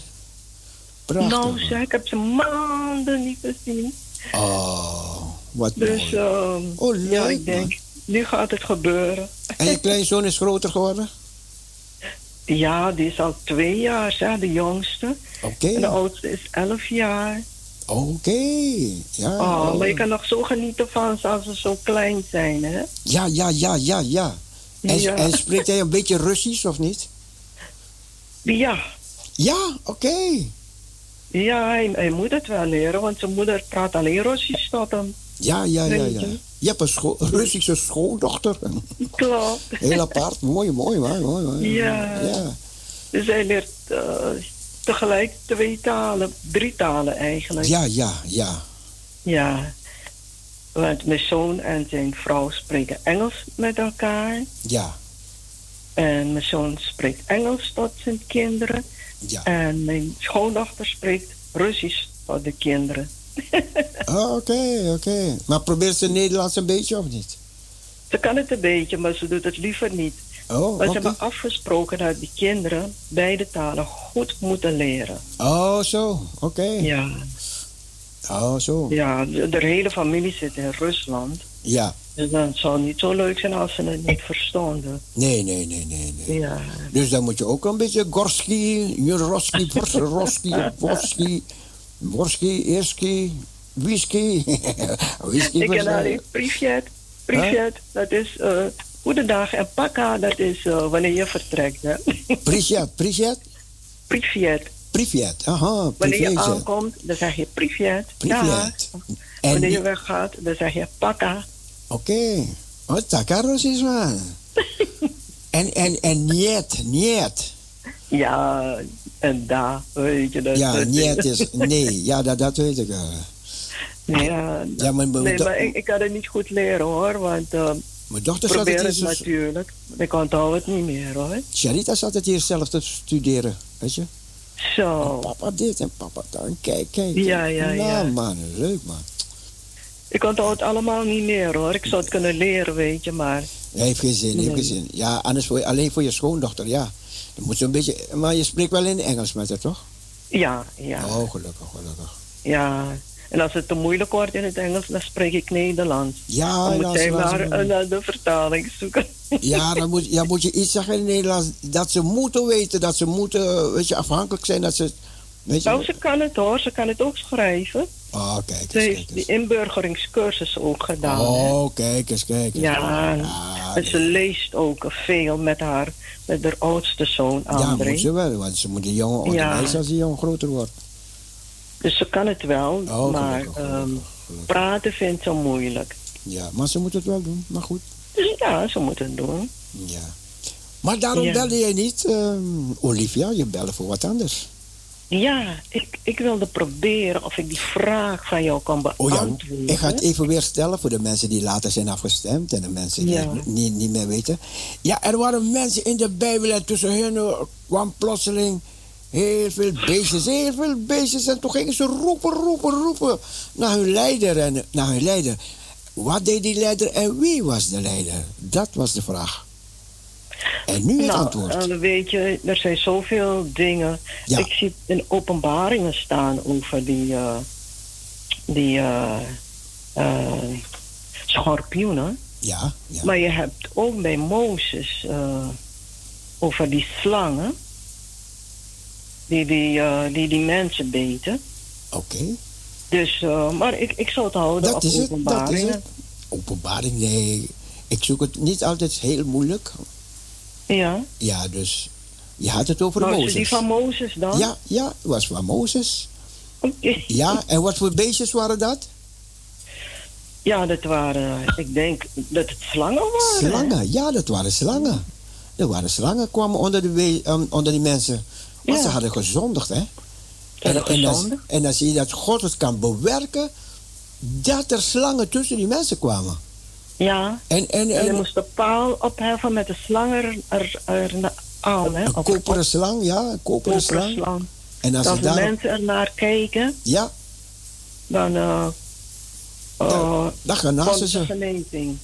S1: Prachtig.
S11: Nou zeg, ik heb ze maanden niet gezien.
S1: Oh, wat
S11: Dus ehm,
S1: Oh, leuk,
S11: ja, ik denk, nu gaat het gebeuren.
S1: En je kleinzoon is groter geworden?
S11: Ja, die is al twee jaar, ja, de jongste.
S1: Oké,
S11: En de oudste is elf jaar.
S1: oké. Ja,
S11: Oh, maar je kan nog zo genieten van ze als ze zo klein zijn, hè?
S1: ja, ja, ja, ja, ja. En,
S11: Ja.
S1: en spreekt hij een beetje Russisch of niet?
S11: Ja,
S1: Ja, oké.
S11: ja hij, hij moet het wel leren, want zijn moeder praat alleen Russisch tot hem.
S1: Ja, ja, ja, ja.
S11: je.
S1: Hebt een scho- Russische schoondochter.
S11: Klopt.
S1: Heel apart. mooi, mooi, mooi, mooi. mooi.
S11: Ja.
S1: ja.
S11: Dus hij leert eh, tegelijk twee talen, drie talen eigenlijk.
S1: Ja, ja, ja.
S11: Ja. Want mijn zoon en zijn vrouw spreken Engels met elkaar.
S1: Ja,
S11: En mijn zoon spreekt Engels tot zijn kinderen.
S1: ja.
S11: En mijn schoondochter spreekt Russisch tot de kinderen.
S1: Ah, Oké, oké. Maar probeert ze Nederlands een beetje of niet?
S11: Ze kan het een beetje, maar ze doet het liever niet.
S1: Oh,
S11: Maar
S1: oké.
S11: ze hebben afgesproken dat die kinderen beide talen goed moeten leren.
S1: Oh, zo. Oké.
S11: Ja,
S1: Oh, zo.
S11: ja de, de hele familie zit in Rusland.
S1: Ja.
S11: Dus dan zou het niet zo leuk zijn als ze het niet verstonden.
S1: Nee, nee, nee, nee, nee.
S11: Ja,
S1: Dus dan moet je ook een beetje Gorski, Juroski, Roski, Worski, Eerski, Whisky. Whisky
S11: ik ken dat is eh goedendag. En Paka, dat is eh, wanneer je vertrekt. Hè?
S1: Privet, Privet,
S11: Privet.
S1: Privet. Aha,
S11: Wanneer je aankomt, dan zeg je Privet.
S1: Privet. En
S11: Wanneer je weggaat, dan zeg je Paka.
S1: Oké. Oh, taka Russisch man. en, en, en niet, niet.
S11: Ja, en daar, weet je dat.
S1: Ja,
S11: dat-
S1: niet is nee. Ja, dat, dat weet ik wel.
S11: Ja,
S1: Ja, maar,
S11: nee, maar ik, ik kan het niet goed leren hoor, want uh,
S1: mijn dochter zat het
S11: het natuurlijk. Ik onthoud het niet meer hoor.
S1: Sharita zat het hier zelf te studeren, weet je.
S11: Zo,
S1: Papa dit en papa dat. En Kijk, kijk.
S11: Ja, ja,
S1: nou,
S11: ja.
S1: man, leuk man.
S11: ik onthoud het allemaal niet meer hoor. Ik zou het kunnen leren, weet je, maar
S1: Hij heeft geen zin, heeft geen
S11: Nee.
S1: zin. Ja, anders voor je, alleen voor je schoondochter, ja. Dan moet ze een beetje, maar je spreekt wel in Engels met haar, toch?
S11: ja, ja,
S1: Oh, gelukkig, gelukkig.
S11: ja. En als het te moeilijk wordt in het Engels, dan spreek ik Nederlands.
S1: Ja,
S11: dan moet
S1: dan,
S11: zij maar een de vertaling zoeken.
S1: ja, dan moet, ja, moet je iets zeggen in het Nederlands. Dat ze moeten weten, dat ze moeten, weet je, afhankelijk zijn. Dat ze, weet je.
S11: Nou, ze kan het hoor, ze kan het ook schrijven.
S1: Oh, kijk
S11: Ze
S1: eens, kijk
S11: heeft die inburgeringscursus ook gedaan. hè.
S1: Oh, kijk eens, kijk eens.
S11: Ja,
S1: ja,
S11: en ze leest ook veel met haar, met haar oudste zoon
S1: ja,
S11: André.
S1: moet ze wel, want ze moet die jongen onderwijzen als die jongen groter wordt.
S11: Dus ze kan het wel,
S1: Oh,
S11: maar
S1: gelukkig,
S11: ehm,
S1: gelukkig.
S11: praten vindt ze moeilijk.
S1: Ja, maar ze moet het wel doen, maar goed.
S11: Dus ja, ze moet het doen.
S1: Ja. Maar daarom
S11: Ja.
S1: belde jij niet, ehm, Olivia, je belde voor wat anders.
S11: Ja, ik, ik wilde proberen of ik die vraag van jou kan
S1: Oh ja,
S11: beantwoorden.
S1: ik ga het even weer stellen voor de mensen die later zijn afgestemd en de mensen die
S11: Ja.
S1: het niet, niet meer weten. Ja, er waren mensen in de Bijbel en tussen hen eh, kwam plotseling heel veel beestjes, heel veel beestjes. En toen gingen ze roepen, roepen, roepen naar hun leider en naar hun leider. Wat deed die leider en wie was de leider? Dat was de vraag. En nu het
S11: nou,
S1: antwoord.
S11: eh, weet je, er zijn zoveel dingen.
S1: Ja.
S11: Ik zie in openbaringen staan over die, eh, die eh, eh, schorpioenen.
S1: ja, ja.
S11: Maar je hebt ook bij Mozes over die slangen. Die die, die, die mensen beten.
S1: Oké.
S11: Dus, maar ik, ik zou het houden
S1: Dat
S11: op
S1: is het, dat is
S11: openbaringen.
S1: het. Openbaring, nee. Ik zoek het niet altijd heel moeilijk.
S11: Ja.
S1: Ja, dus je had het over
S11: is
S1: Mozes.
S11: die van Mozes dan?
S1: Ja, ja, het was van Mozes.
S11: Oké.
S1: Ja, en wat voor beestjes waren dat?
S11: Ja, dat waren, ik denk dat het slangen waren.
S1: Slangen, ja, dat waren slangen. Er waren slangen, kwamen onder, de um, onder die mensen. Want
S11: Ja.
S1: ze hadden gezondigd, hè?
S11: hadden
S1: en, dan,
S11: gezondigd.
S1: en dan zie je dat God het kan bewerken dat er slangen tussen die mensen kwamen.
S11: Ja.
S1: En, en,
S11: En je moest de paal opheffen met de slang er, er, er aan, hè?
S1: een
S11: Op-
S1: koperen slang, ja, een koperen slang.
S11: slang.
S1: En als
S11: de mensen er naar kijken,
S1: ja,
S11: dan uh, uh,
S1: dan genazen
S11: komt de
S1: ze.
S11: genezing.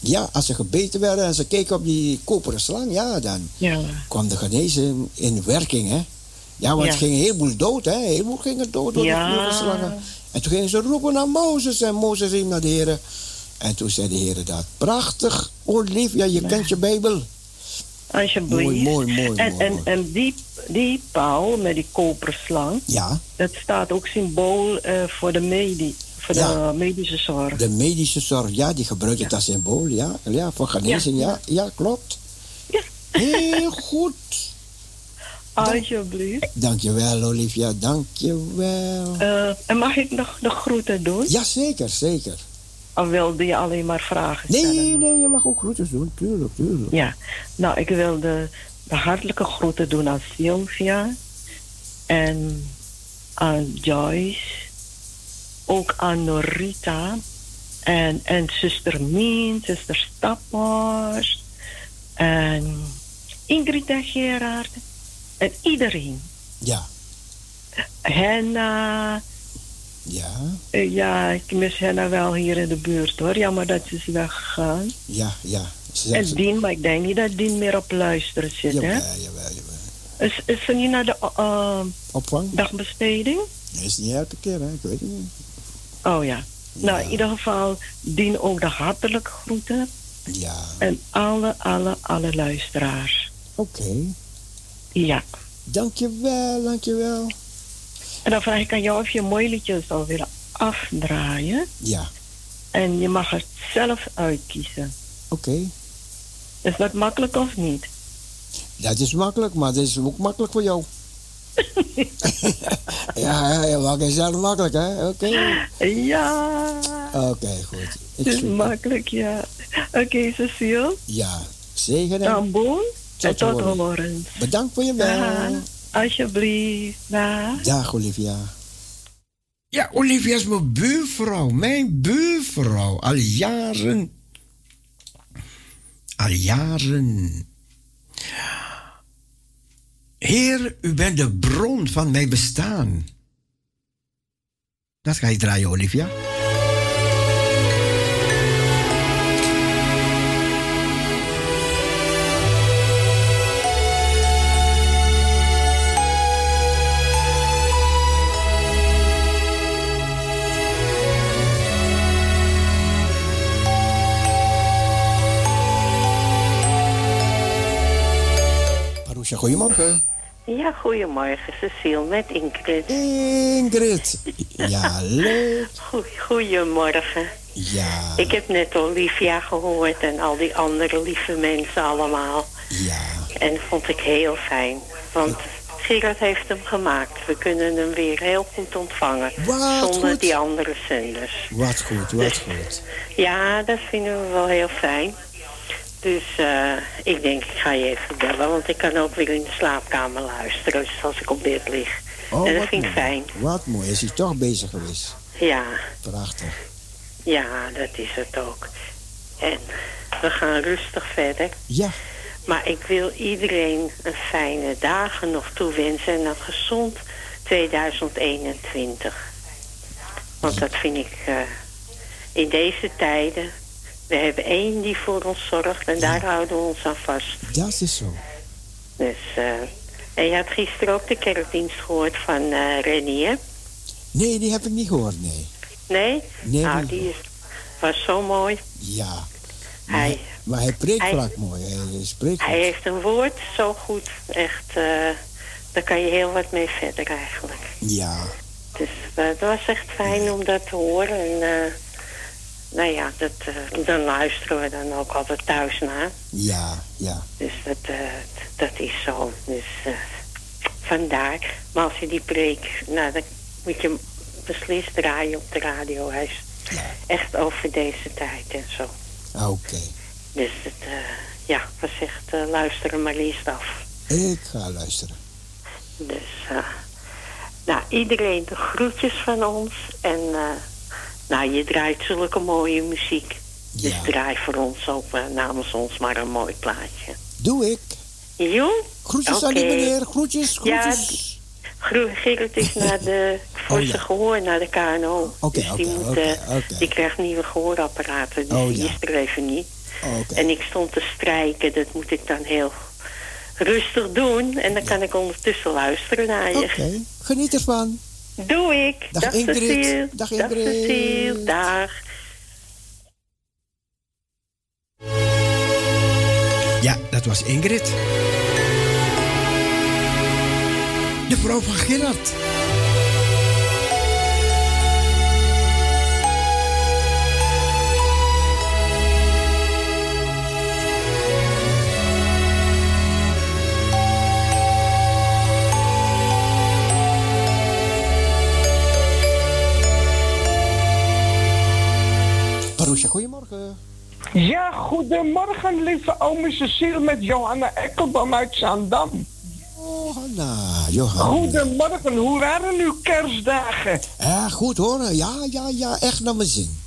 S1: Ja, als ze gebeten werden en ze keken op die koperen slang, ja, dan
S11: Ja.
S1: kwam de genezing in werking, hè? Ja, want
S11: Ja.
S1: het ging een heleboel dood, hè? Een heleboel gingen dood door
S11: Ja.
S1: die koperen slangen. En toen gingen ze roepen naar Mozes en Mozes riep naar de Heer. En toen zei de Heer dat. Prachtig, Olivia, je kent je Bijbel.
S11: Alsjeblieft.
S1: Mooi, mooi, mooi,
S11: En,
S1: mooi,
S11: en,
S1: mooi.
S11: en die, die paal met die koperen slang,
S1: Ja,
S11: dat staat ook symbool eh, voor, de medi voor
S1: Ja.
S11: de medische zorg.
S1: de medische zorg, ja, die gebruikt het als symbool, ja. Ja, voor genezing, ja, ja, klopt.
S11: Ja.
S1: Heel goed.
S11: Alsjeblieft.
S1: Dankjewel, Olivia, dankjewel.
S11: Eh, en mag ik nog de groeten doen?
S1: Ja, zeker, zeker.
S11: Of wilde je alleen maar vragen stellen?
S1: Nee, nee, je mag ook groeten doen, tuurlijk, tuurlijk.
S11: Ja, nou, ik wil de, de hartelijke groeten doen aan Sylvia en aan Joyce, ook aan Norita en, en zuster Mien, zuster Stappers en Ingrid en Gerard en iedereen.
S1: Ja,
S11: Henna,
S1: ja,
S11: eh, ja, ik mis Henna wel hier in de buurt hoor, jammer dat ze is weggegaan.
S1: ja, ja. Ze
S11: En Dien, maar ik denk niet dat Dien meer op luisteren zit, hè?
S1: Jawel, jawel, jawel.
S11: Is, is ze niet naar de uh,
S1: Opvang?
S11: dagbesteding?
S1: Dat is niet elke keer, hè? Ik weet het niet.
S11: Oh ja. Nou, in ieder geval dien ook de hartelijke groeten.
S1: Ja,
S11: En alle, alle, alle luisteraars.
S1: oké.
S11: Ja.
S1: Dankjewel, dankjewel.
S11: En dan vraag ik aan jou of je een mooi liedje zou willen afdraaien.
S1: Ja,
S11: En je mag het zelf uitkiezen.
S1: oké.
S11: Is dat makkelijk of niet?
S1: Dat is makkelijk, maar dat is ook makkelijk voor jou. ja, ja, maakt het zelf makkelijk, hè? Oké.
S11: Ja.
S1: Oké, goed.
S11: Het is makkelijk, ja. Oké, Cecile.
S1: Ja, zegen en
S11: Tamboen. En
S1: Tot horens. bedankt voor je bel.
S11: Alsjeblieft. Dag.
S1: Dag, Olivia. Ja, Olivia is mijn buurvrouw. Mijn buurvrouw. Al jaren. Al jaren. Heer, u bent de bron van mijn bestaan. Dat ga je draaien, Olivia. Marusha, goedemorgen.
S12: Ja, goedemorgen Cecile met Ingrid.
S1: Ingrid. Ja, leuk.
S12: Goe- Goedemorgen.
S1: Ja,
S12: Ik heb net Olivia gehoord en al die andere lieve mensen allemaal.
S1: ja.
S12: En dat vond ik heel fijn. Want Gerard heeft hem gemaakt. We kunnen hem weer heel goed ontvangen.
S1: Wat
S12: zonder
S1: goed.
S12: die andere zenders.
S1: Wat goed, wat goed.
S12: Ja, dat vinden we wel heel fijn. Dus eh, ik denk, ik ga je even bellen. Want ik kan ook weer in de slaapkamer luisteren. Dus als ik op bed lig.
S1: Oh,
S12: en dat
S1: wat
S12: vind ik
S1: mooi.
S12: fijn.
S1: Wat mooi. Is hij toch bezig geweest?
S12: Ja.
S1: Prachtig.
S12: Ja, dat is het ook. En we gaan rustig verder.
S1: Ja.
S12: Maar ik wil iedereen een fijne dagen nog toewensen en een gezond 2021. Want dat vind ik eh, in deze tijden. We hebben één die voor ons zorgt en daar houden we ons aan vast.
S1: Dat is zo.
S12: Dus, eh, en je had gisteren ook de kerkdienst gehoord van eh Renier.
S1: Nee, die heb ik niet gehoord, nee.
S12: Nee?
S1: Nee,
S12: nou,
S1: niet.
S12: die is, was zo mooi.
S1: Ja.
S12: Hij,
S1: Maar hij preekt
S12: Hij-
S1: vaak mooi. Hij spreekt
S12: Hij heeft een woord zo goed, echt, eh, daar kan je heel wat mee verder eigenlijk.
S1: Ja.
S12: Dus het was echt fijn om dat te horen. En, nou ja, dat, eh, dan luisteren we dan ook altijd thuis naar.
S1: Ja, ja.
S12: Dus dat, eh, dat is zo. Dus eh, vandaar. Maar als je die preek, nou, dan moet je beslist draaien op de radio. Hij is echt over deze tijd en zo.
S1: Oké.
S12: Dus het, eh, ja, wat zegt, eh, luisteren maar eerst af.
S1: Ik ga luisteren.
S12: Dus, eh, nou, iedereen de groetjes van ons. En, eh, nou, je draait zulke mooie muziek. Dus draai voor ons ook eh, namens ons maar een mooi plaatje.
S1: Doe ik.
S12: Jo?
S1: Groetjes aan die meneer. Groetjes,
S12: Ja,
S1: groetjes.
S12: Gro- Gerrit is naar de, voor
S1: Oh, ja.
S12: zijn gehoor naar de KNO.
S1: Oké,
S12: dus
S1: oké, oké,
S12: eh,
S1: oké.
S12: die krijgt nieuwe gehoorapparaten. Dus
S1: Oh,
S12: die
S1: ja.
S12: is er even niet.
S1: Oké.
S12: En ik stond te strijken. Dat moet ik dan heel rustig doen. En dan kan ik ondertussen luisteren naar je.
S1: Oké. Geniet ervan.
S12: Doe ik.
S1: Dag, Ingrid.
S12: Cecile.
S1: Dag,
S12: Dag
S1: Ingrid.
S12: Cecile. Dag.
S9: Ja, dat was Ingrid. De vrouw van Gerard.
S1: Goedemorgen.
S13: Ja, goedemorgen, lieve ome Cecile met Johanna Ekkelboom uit Zaandam.
S1: Johanna, Johanna.
S13: Goedemorgen, hoe waren uw kerstdagen?
S1: Ja, goed hoor. Ja, ja, ja. Echt naar mijn zin.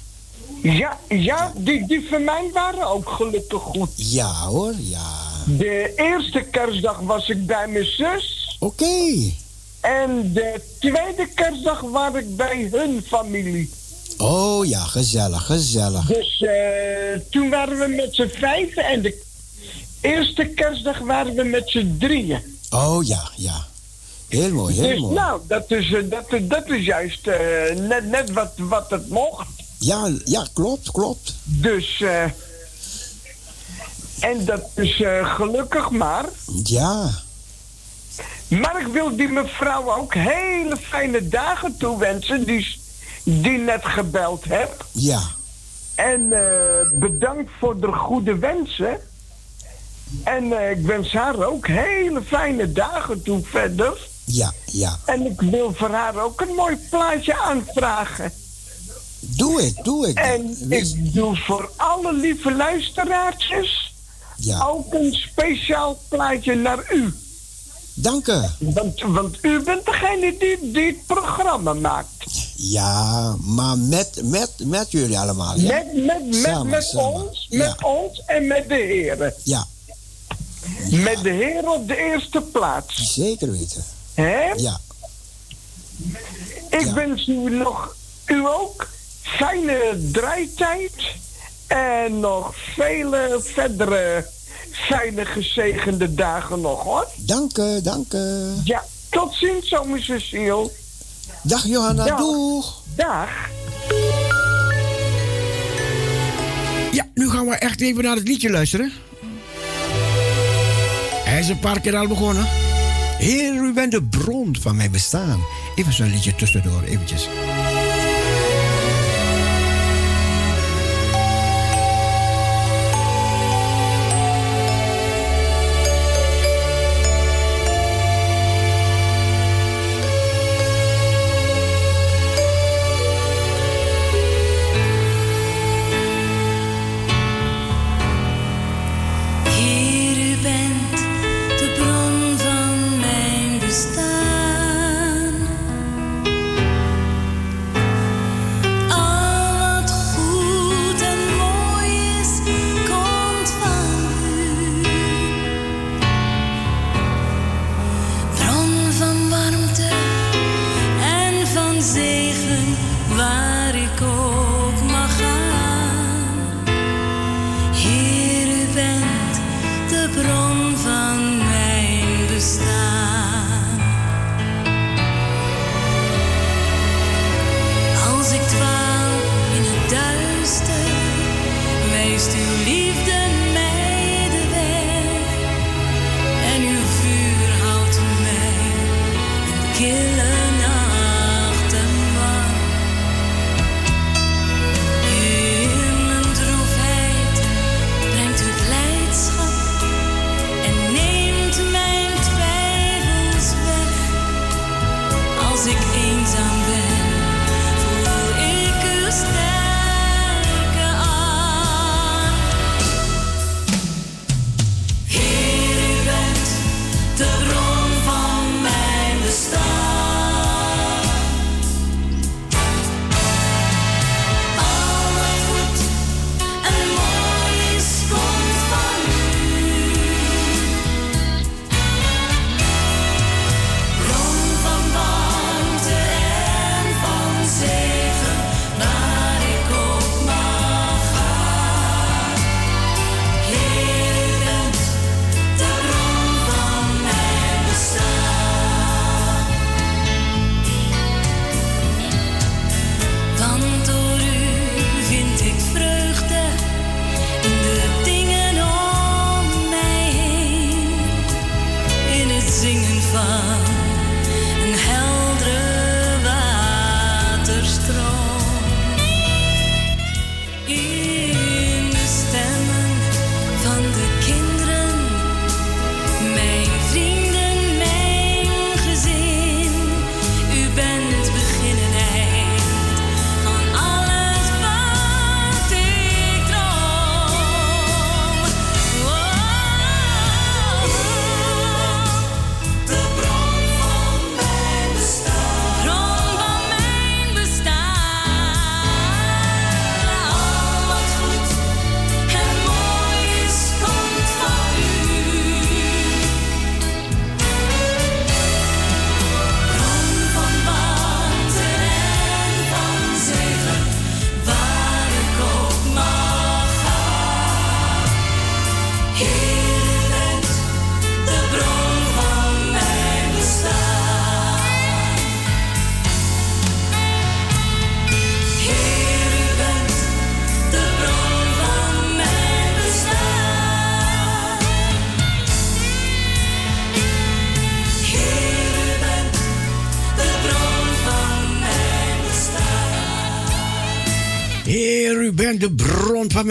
S13: Ja, ja, die, die van mij waren ook gelukkig goed.
S1: Ja hoor, ja.
S13: De eerste kerstdag was ik bij mijn zus.
S1: Oké.
S13: En de tweede kerstdag was ik bij hun familie.
S1: Oh ja, gezellig, gezellig.
S13: Dus eh, toen waren we met z'n vijven en de eerste kerstdag waren we met z'n drieën.
S1: Oh ja, ja. Heel mooi, heel
S13: dus
S1: mooi.
S13: nou, dat is, eh, dat, dat is juist eh, net, net wat, wat het mocht.
S1: Ja, ja, klopt, klopt.
S13: Dus, eh, en dat is gelukkig maar.
S1: Ja.
S13: Maar ik wil die mevrouw ook hele fijne dagen toewensen, die, die net gebeld heb.
S1: Ja.
S13: En eh, bedankt voor de goede wensen. En eh, ik wens haar ook hele fijne dagen toe verder.
S1: Ja, ja.
S13: En ik wil voor haar ook een mooi plaatje aanvragen.
S1: Doe ik, doe ik.
S13: En ik doe voor alle lieve luisteraartjes
S1: Ja.
S13: ook een speciaal plaatje naar u.
S1: Dank u.
S13: Want, want u bent degene die, het programma maakt.
S1: Ja, maar met, met, met jullie allemaal. Ja?
S13: Met, met, met,
S1: Samen,
S13: met
S1: samen.
S13: ons, met ons en met de heren.
S1: Ja.
S13: Met de heren op de eerste plaats.
S1: Zeker weten.
S13: Hè?
S1: Ja.
S13: Ik wens u nog, u ook, fijne draaitijd. En nog vele verdere fijne gezegende dagen nog hoor.
S1: Dank u, dank u.
S13: Ja, tot ziens, zomer Cecile.
S1: Dag Johanna,
S13: Dag.
S1: doeg.
S13: Dag.
S9: Ja, nu gaan we echt even naar het liedje luisteren. Hij is een paar keer al begonnen. Heer, u bent de bron van mijn bestaan. Even zo'n liedje tussendoor, eventjes.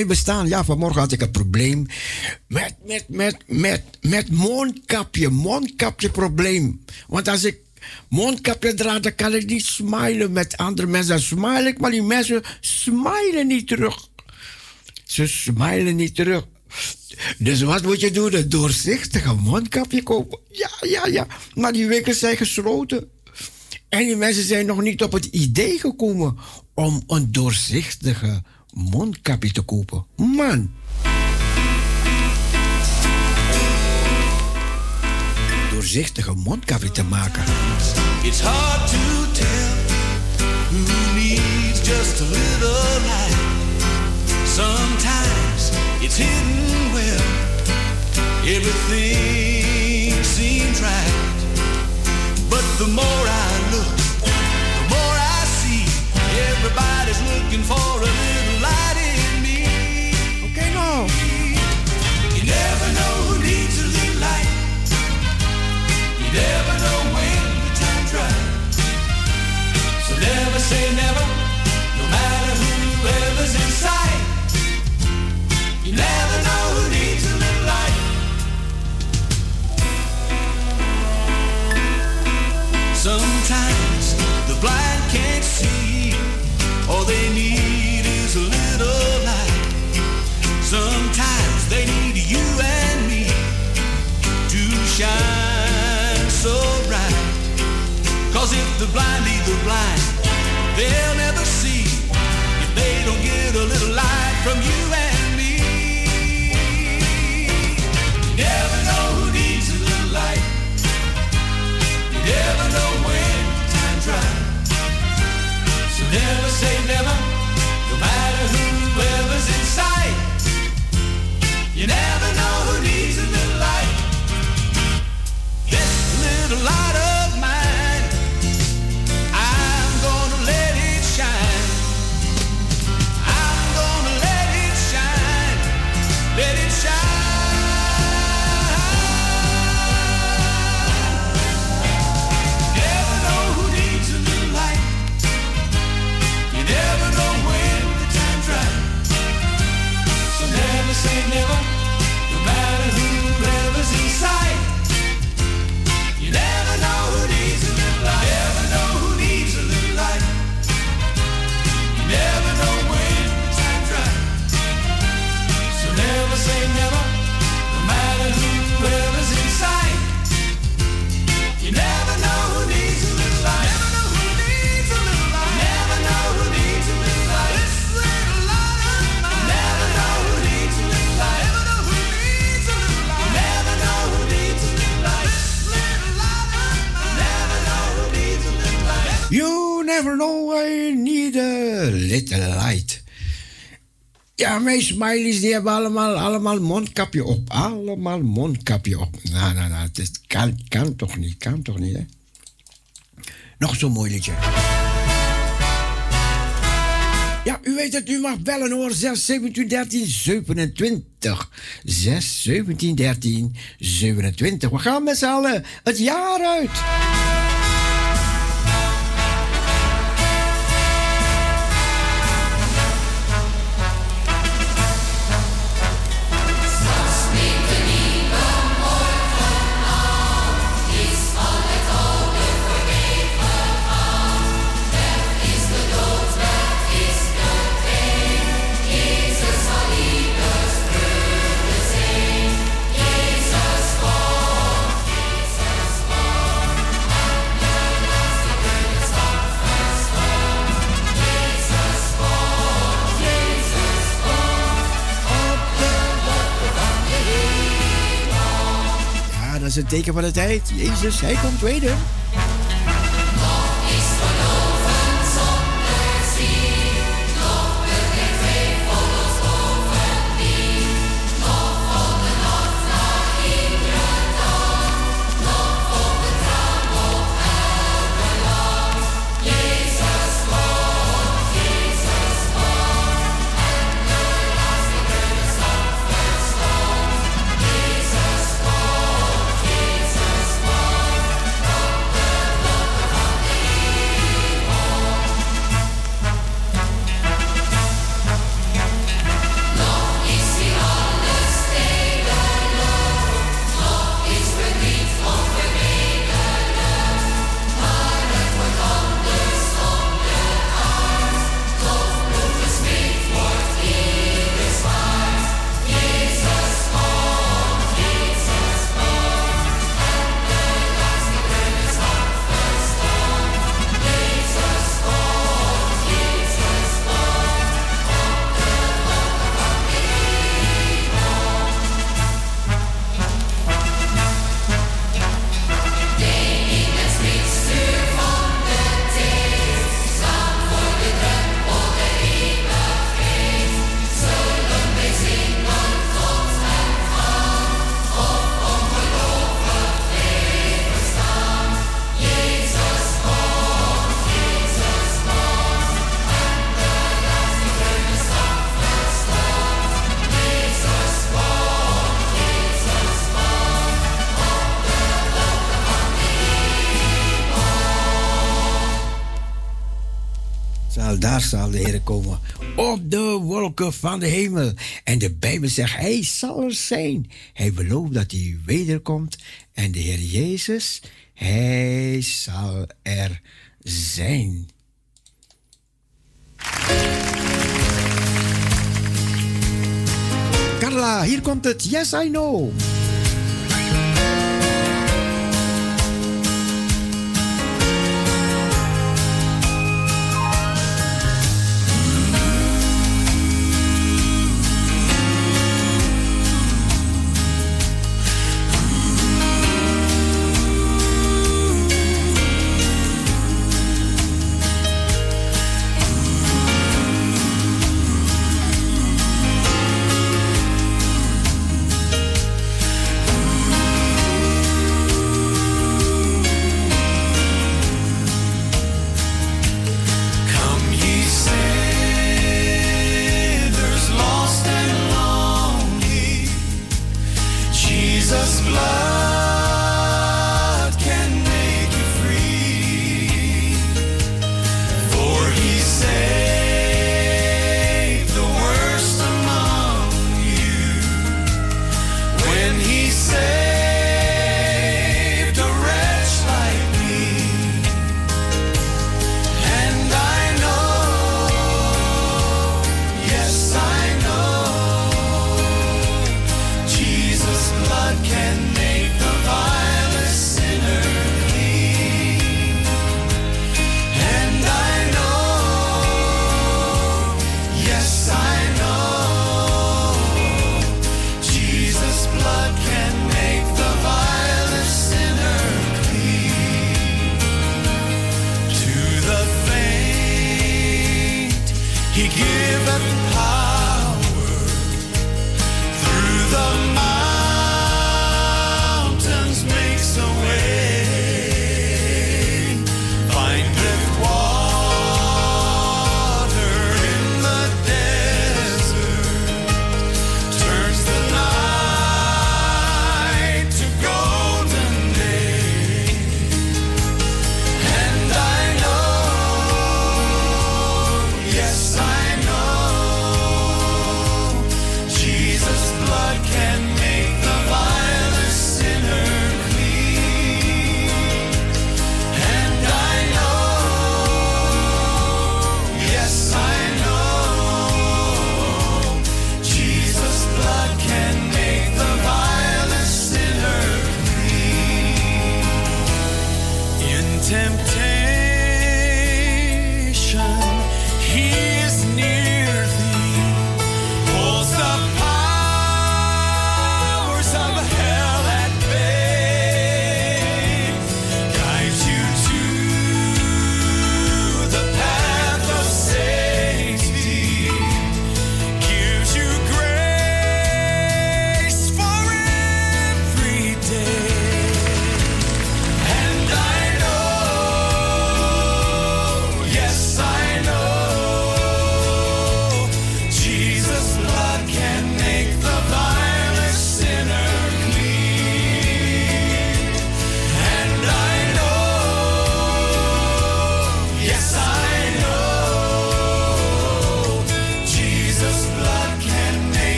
S14: Bestaan.
S1: Ja, vanmorgen had ik een probleem met, met, met, met, met mondkapje. Mondkapje probleem. Want als ik mondkapje draag, dan kan ik niet smilen met andere mensen. Dan smile ik, maar die mensen smilen niet terug. Ze smilen niet terug. Dus wat moet je doen? Een doorzichtige mondkapje kopen. Ja, ja, ja. Maar die winkels zijn gesloten. En die mensen zijn nog niet op het idee gekomen om een doorzichtige mondkapje te kopen. Man. Doorzichtige mondkapje te maken.
S4: It's hard to tell who needs just a little light. Sometimes it's hidden well. Everything seems right. But the more I look, the more I see. Everybody's looking for a
S1: No.
S4: You never know who needs a little light. You never know when the time's right. So never say never, no matter whoever's in sight. You never know who needs a little light. Sometimes the blind can't see, all they need the blind lead the blind, they'll never see if they don't get a little light from you and me. You never know who needs a little light. You never know when time's right. So never say never, no matter whoever's in sight. You never know who needs a little light. This little light never know
S1: I need a little light. Ja, mijn smileys die hebben allemaal, allemaal mondkapje op. Allemaal mondkapje op. Nou, nou, nou, het kan, kan toch niet, kan toch niet, hè? Nog zo'n mooi liedje. Ja, u weet het, u mag bellen hoor. 6 17 13 27. 6 17 13 27. We gaan met z'n allen het jaar uit. Teken van de tijd. Jezus, hij komt weder.
S4: van de hemel. En de Bijbel zegt, hij zal er zijn. Hij belooft dat hij wederkomt. En de Heer Jezus, hij zal er zijn. Carla, hier komt het. Yes, I know.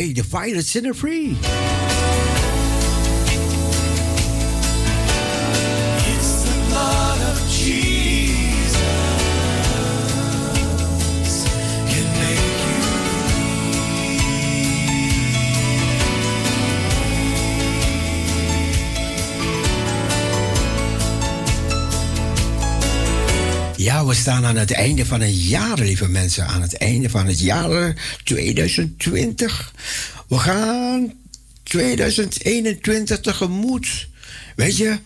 S4: Nee, de violent sinner free. Ja, we staan aan het einde van een jaar, lieve mensen. Aan het einde van het jaar 2020. We gaan 2021 tegemoet. Weet je,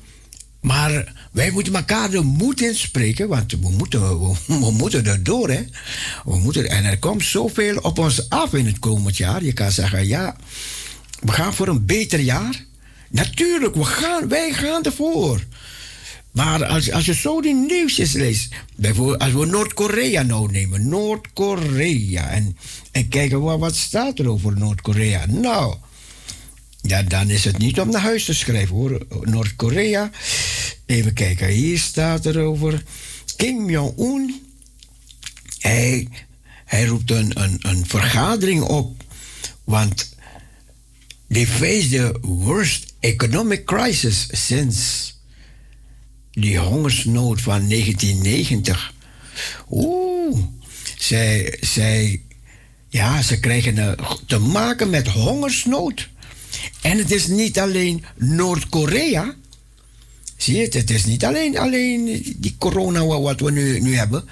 S1: maar wij moeten elkaar de moed inspreken, want we moeten, we, moeten er door. Hè? We moeten, en er komt zoveel op ons af in het komend jaar. Je kan zeggen, ja, we gaan voor een beter jaar. Natuurlijk, we gaan, wij gaan ervoor. Maar als, als je zo die nieuwsjes leest, bijvoorbeeld als we Noord-Korea nou nemen, Noord-Korea, en, en kijken wat, wat staat er over Noord-Korea. Nou, ja, dan is het niet om naar huis te schrijven hoor. Noord-Korea, even kijken, hier staat er over Kim Jong-un. Hij, roept een, een, een vergadering op, want they face the worst economic crisis since die hongersnood van 1990. Oeh, zij, zij, ja, ze krijgen te maken met hongersnood. En het is niet alleen Noord-Korea. Zie je het? Het is niet alleen, alleen die corona wa- wat we nu, nu hebben.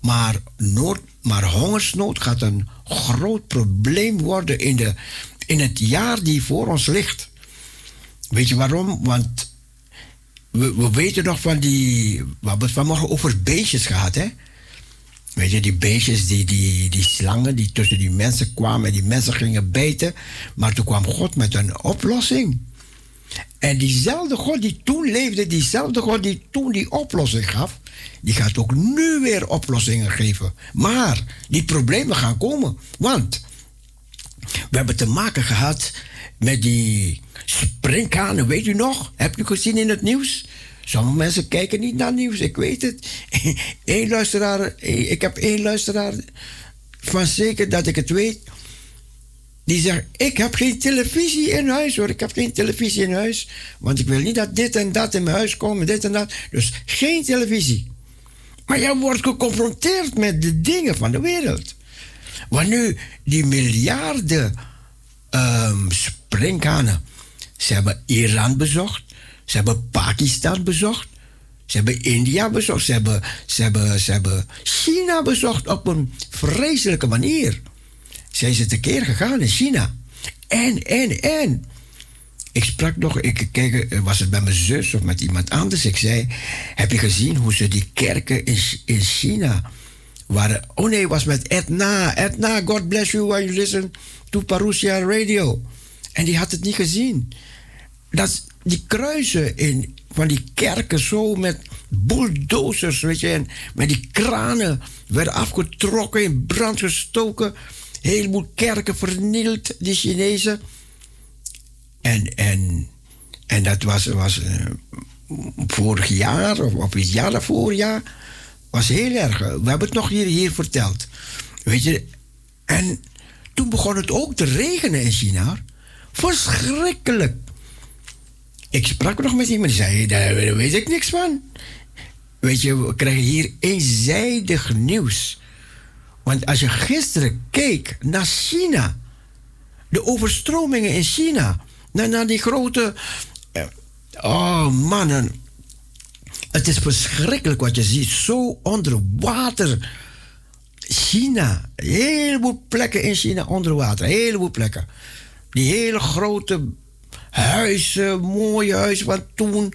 S1: Maar, Noord, maar hongersnood gaat een groot probleem worden in, de, in het jaar die voor ons ligt. Weet je waarom? Want we, we weten nog van die. We hebben het vanmorgen over beestjes gehad, hè? Weet je, die beestjes, die, die, die slangen die tussen die mensen kwamen en die mensen gingen bijten. Maar toen kwam God met een oplossing. En diezelfde God die toen leefde, diezelfde God die toen die oplossing gaf, die gaat ook nu weer oplossingen geven. Maar die problemen gaan komen. Want we hebben te maken gehad met die springkanen, weet u nog? Heb u gezien in het nieuws? Sommige mensen kijken niet naar nieuws, ik weet het. Eén luisteraar, ik heb één luisteraar van zeker dat ik het weet. Die zegt, ik heb geen televisie in huis hoor. Ik heb geen televisie in huis. Want ik wil niet dat dit en dat in mijn huis komt, dit en dat. Dus geen televisie. Maar jij wordt geconfronteerd met de dingen van de wereld. Want nu die miljarden ehm springkanen. Ze hebben Iran bezocht. Ze hebben Pakistan bezocht. Ze hebben India bezocht. Ze hebben, ze hebben, ze hebben China bezocht op een vreselijke manier. Zijn ze tekeer gegaan in China. En, en, en. Ik sprak nog, ik kijk, was het bij mijn zus of met iemand anders. Ik zei, heb je gezien hoe ze die kerken in, in China waren? Oh nee, was met Edna. Edna, God bless you while you listen to Parousia Radio. En die had het niet gezien. Dat, die kruisen in, van die kerken zo met bulldozers, weet je, en met die kranen werden afgetrokken, in brand gestoken. Een heleboel kerken vernield, die Chinezen. En, en, en dat was, was eh, vorig jaar, of, of het jaar daarvoor, ja, was heel erg. We hebben het nog hier, hier verteld. Weet je, en toen begon het ook te regenen in China. Verschrikkelijk. Ik sprak nog met iemand die zei, daar weet ik niks van. Weet je, we krijgen hier eenzijdig nieuws. Want als je gisteren keek naar China, de overstromingen in China, naar, die grote. eh, Oh mannen, het is verschrikkelijk wat je ziet. Zo onder water. China, een heleboel plekken in China onder water, heleboel plekken. Die hele grote huizen, mooie huizen van toen.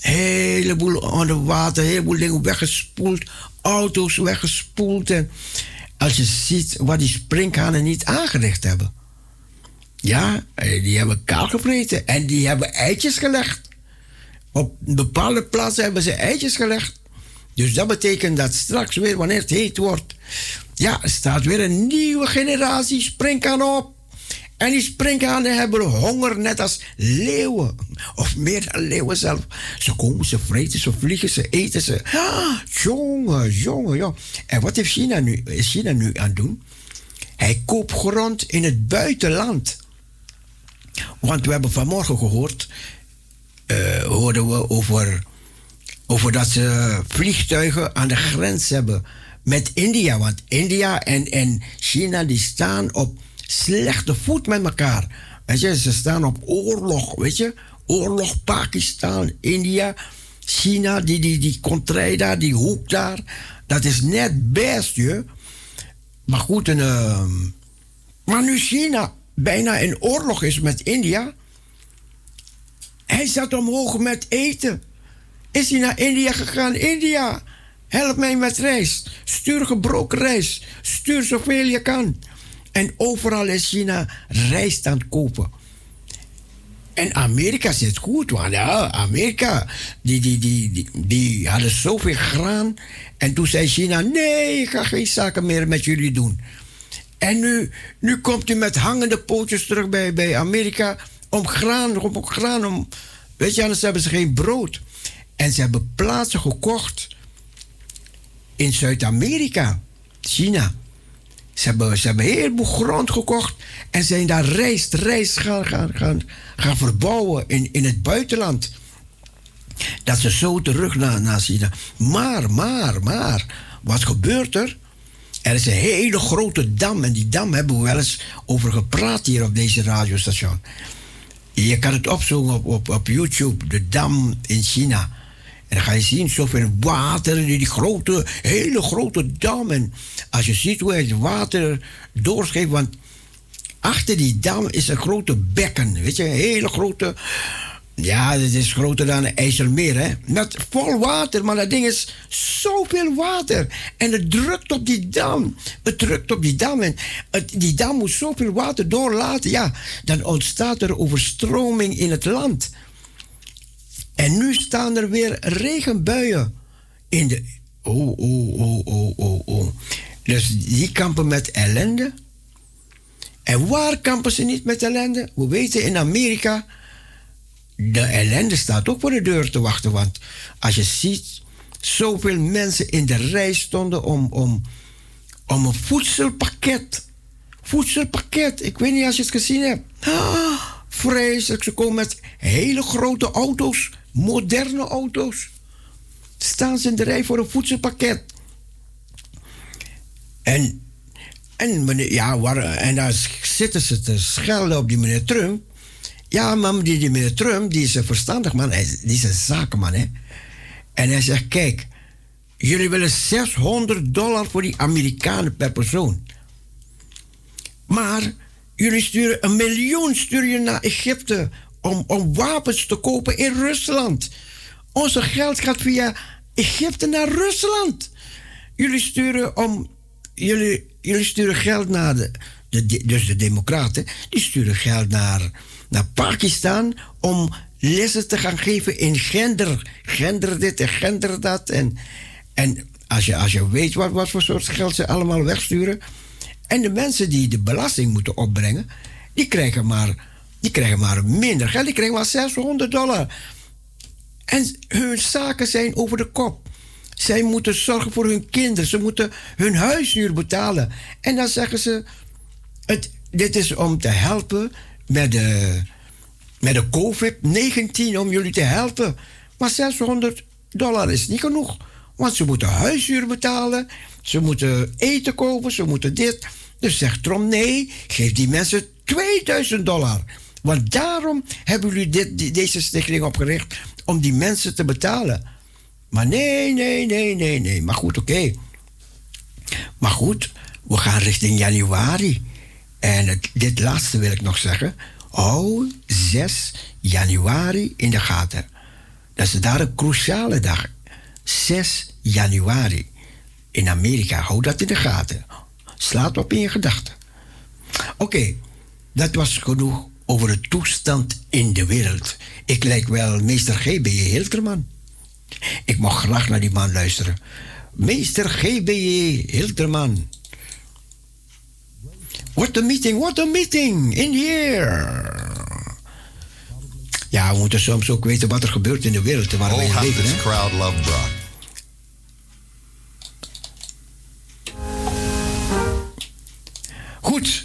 S1: heleboel onder water, een heleboel dingen weggespoeld. Auto's weggespoeld. En als je ziet wat die sprinkhanen niet aangericht hebben. Ja, eh, die hebben kaal en die hebben eitjes gelegd. Op bepaalde plaatsen hebben ze eitjes gelegd. Dus dat betekent dat straks weer, wanneer het heet wordt, ja, staat weer een nieuwe generatie springkaan op. En die springkanen hebben honger, net als leeuwen. Of meer dan leeuwen zelf. Ze komen, ze vreten, ze vliegen, ze eten, ze... Ah, jongen, jongen, jongen. En wat heeft China nu, is China nu aan het doen? Hij koopt grond in het buitenland. Want we hebben vanmorgen gehoord... eh, hoorden we over, over dat ze vliegtuigen aan de grens hebben met India. Want India en, en China die staan op slechte voet met elkaar. Weet je, ze staan op oorlog, weet je. Oorlog Pakistan, India, China, die, die, die contrij daar, die hoek daar. Dat is net best, je. Maar goed, en, ehm, maar nu China bijna in oorlog is met India. Hij zat omhoog met eten. is hij naar India gegaan. India, help mij met reis. Stuur gebroken reis. Stuur zoveel je kan. En overal in China rijst aan het kopen. En Amerika zit goed, want ja, Amerika, die, die, die, die, die hadden zoveel graan. En toen zei China, nee, ik ga geen zaken meer met jullie doen. En nu, nu komt u met hangende pootjes terug bij, bij Amerika om graan, om, om graan, om... Weet je, anders hebben ze geen brood. En ze hebben plaatsen gekocht in Zuid-Amerika, China. Ze hebben, ze hebben een heleboel grond gekocht en zijn daar rijst, rijst gaan, gaan, gaan, gaan verbouwen in, in het buitenland. Dat ze zo terug naar, naar China. Maar, maar, maar, wat gebeurt er? Er is een hele grote dam en die dam hebben we wel eens over gepraat hier op deze radiostation. Je kan het opzoeken op, op, op YouTube, de dam in China. En dan ga je zien zoveel water, die, grote, hele grote dam. En als je ziet hoe het water doorscheept, want achter die dam is een grote bekken. Weet je, een hele grote. Ja, het is groter dan een IJsselmeer, hè? Met vol water, maar dat ding is zoveel water. En het drukt op die dam. Het drukt op die dam. En die dam moet zoveel water doorlaten. Ja, dan ontstaat er overstroming in het land. En nu staan er weer regenbuien in de. Oh, oh, oh, oh, oh, oh. Dus die kampen met ellende. En waar kampen ze niet met ellende? We weten in Amerika, de ellende staat ook voor de deur te wachten. Want als je ziet, zoveel mensen in de rij stonden om, om, om een voedselpakket. Voedselpakket. Ik weet niet als je het gezien hebt. Ah, vreselijk. Ze komen met hele grote auto's, moderne auto's. Staan ze in de rij voor een voedselpakket. En, en, ja, en daar zitten ze te schelden op die meneer Trump. Ja, maar die, die meneer Trump, die is een verstandig man. Hij, die is een zakenman, hè. En hij zegt, kijk, jullie willen 600 dollar voor die Amerikanen per persoon. Maar jullie sturen een miljoen stuur je naar Egypte om, om wapens te kopen in Rusland. Onze geld gaat via Egypte naar Rusland. Jullie sturen om. Jullie, jullie sturen geld naar de, de, Dus de Democraten. Die sturen geld naar, naar Pakistan. om lessen te gaan geven in gender. Gender dit en gender dat. En, en als, je, als je weet wat, wat voor soort geld ze allemaal wegsturen. En de mensen die de belasting moeten opbrengen. die krijgen maar, die krijgen maar minder geld. Die krijgen maar 600 dollar. En hun zaken zijn over de kop. Zij moeten zorgen voor hun kinderen. Ze moeten hun huishuur betalen. En dan zeggen ze: het, Dit is om te helpen met de, met de COVID-19, om jullie te helpen. Maar 600 dollar is niet genoeg. Want ze moeten huishuur betalen. Ze moeten eten kopen. Ze moeten dit. Dus zegt Trump: nee, geef die mensen 2000 dollar. Want daarom hebben jullie dit, deze stichting opgericht. Om die mensen te betalen. Maar nee, nee, nee, nee, nee. Maar goed, oké. Maar goed, we gaan richting januari. En dit laatste wil ik nog zeggen. Hou 6 januari in de gaten. Dat is daar een cruciale dag. 6 januari. In Amerika, hou dat in de gaten. Slaat op in je gedachten. Oké, dat was genoeg over de toestand in de wereld. Ik lijk wel meester G.B.J. Hilterman. Ik mag graag naar die man luisteren. Meester G.B.J. Hilterman. What a meeting, what a meeting in the air. Ja, we moeten soms ook weten wat er gebeurt in de wereld waar we
S15: Oh,
S1: leven. Hè?
S15: crowd loved Brock.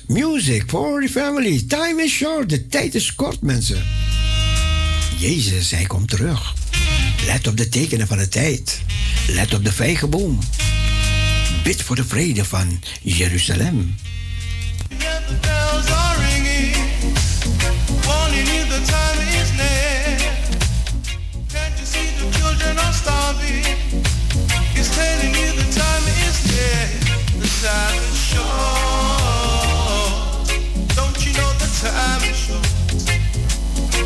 S1: Music for the family. Time is short, de tijd is kort, mensen. Jezus, hij komt terug. Let op de tekenen van de tijd. Let op de vijgenboom. Bid voor de vrede van Jeruzalem.
S4: Telling you the time is near. The time is short.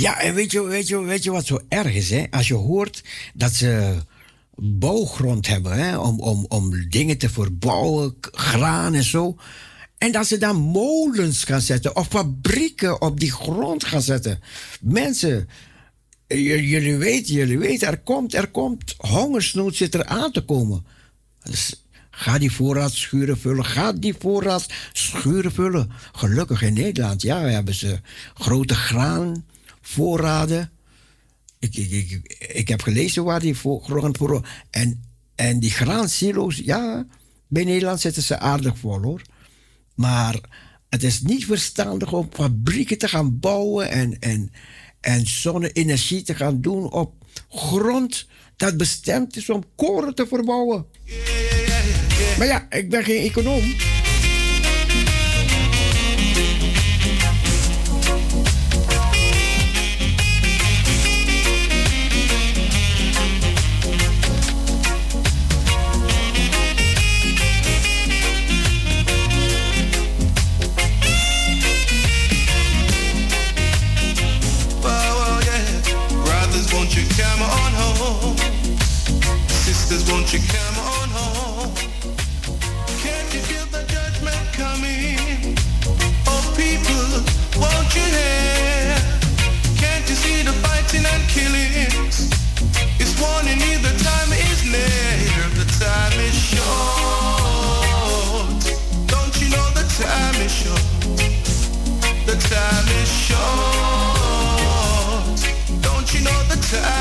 S1: Ja, en weet je, weet, je, weet je wat zo erg is? Hè? Als je hoort dat ze bouwgrond hebben hè? Om, om, om dingen te verbouwen, graan en zo. En dat ze dan molens gaan zetten of fabrieken op die grond gaan zetten. Mensen, jullie weten, jullie weten, er komt, er komt hongersnood zit er aan te komen. Dus ga die voorraadschuren vullen. Ga die voorraadschuren vullen. Gelukkig in Nederland, ja, we hebben ze grote graanvoorraden. Ik, ik, ik, ik heb gelezen waar die voor, graanvoorraden... En, en die graansilo's, ja, bij Nederland zitten ze aardig vol, hoor. Maar het is niet verstandig om fabrieken te gaan bouwen... en, en, en zonne-energie te gaan doen op grond dat bestemd is om koren te verbouwen. Maar ja, ik ben geen econoom.
S15: Time is near. The time is short Don't you know the time is short The time is short. Don't you know the time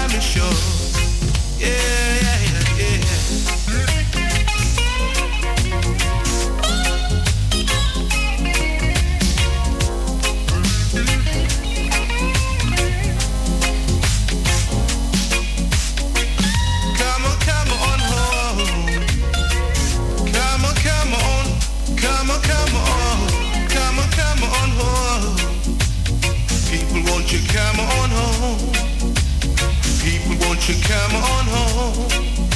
S15: won't you come on home?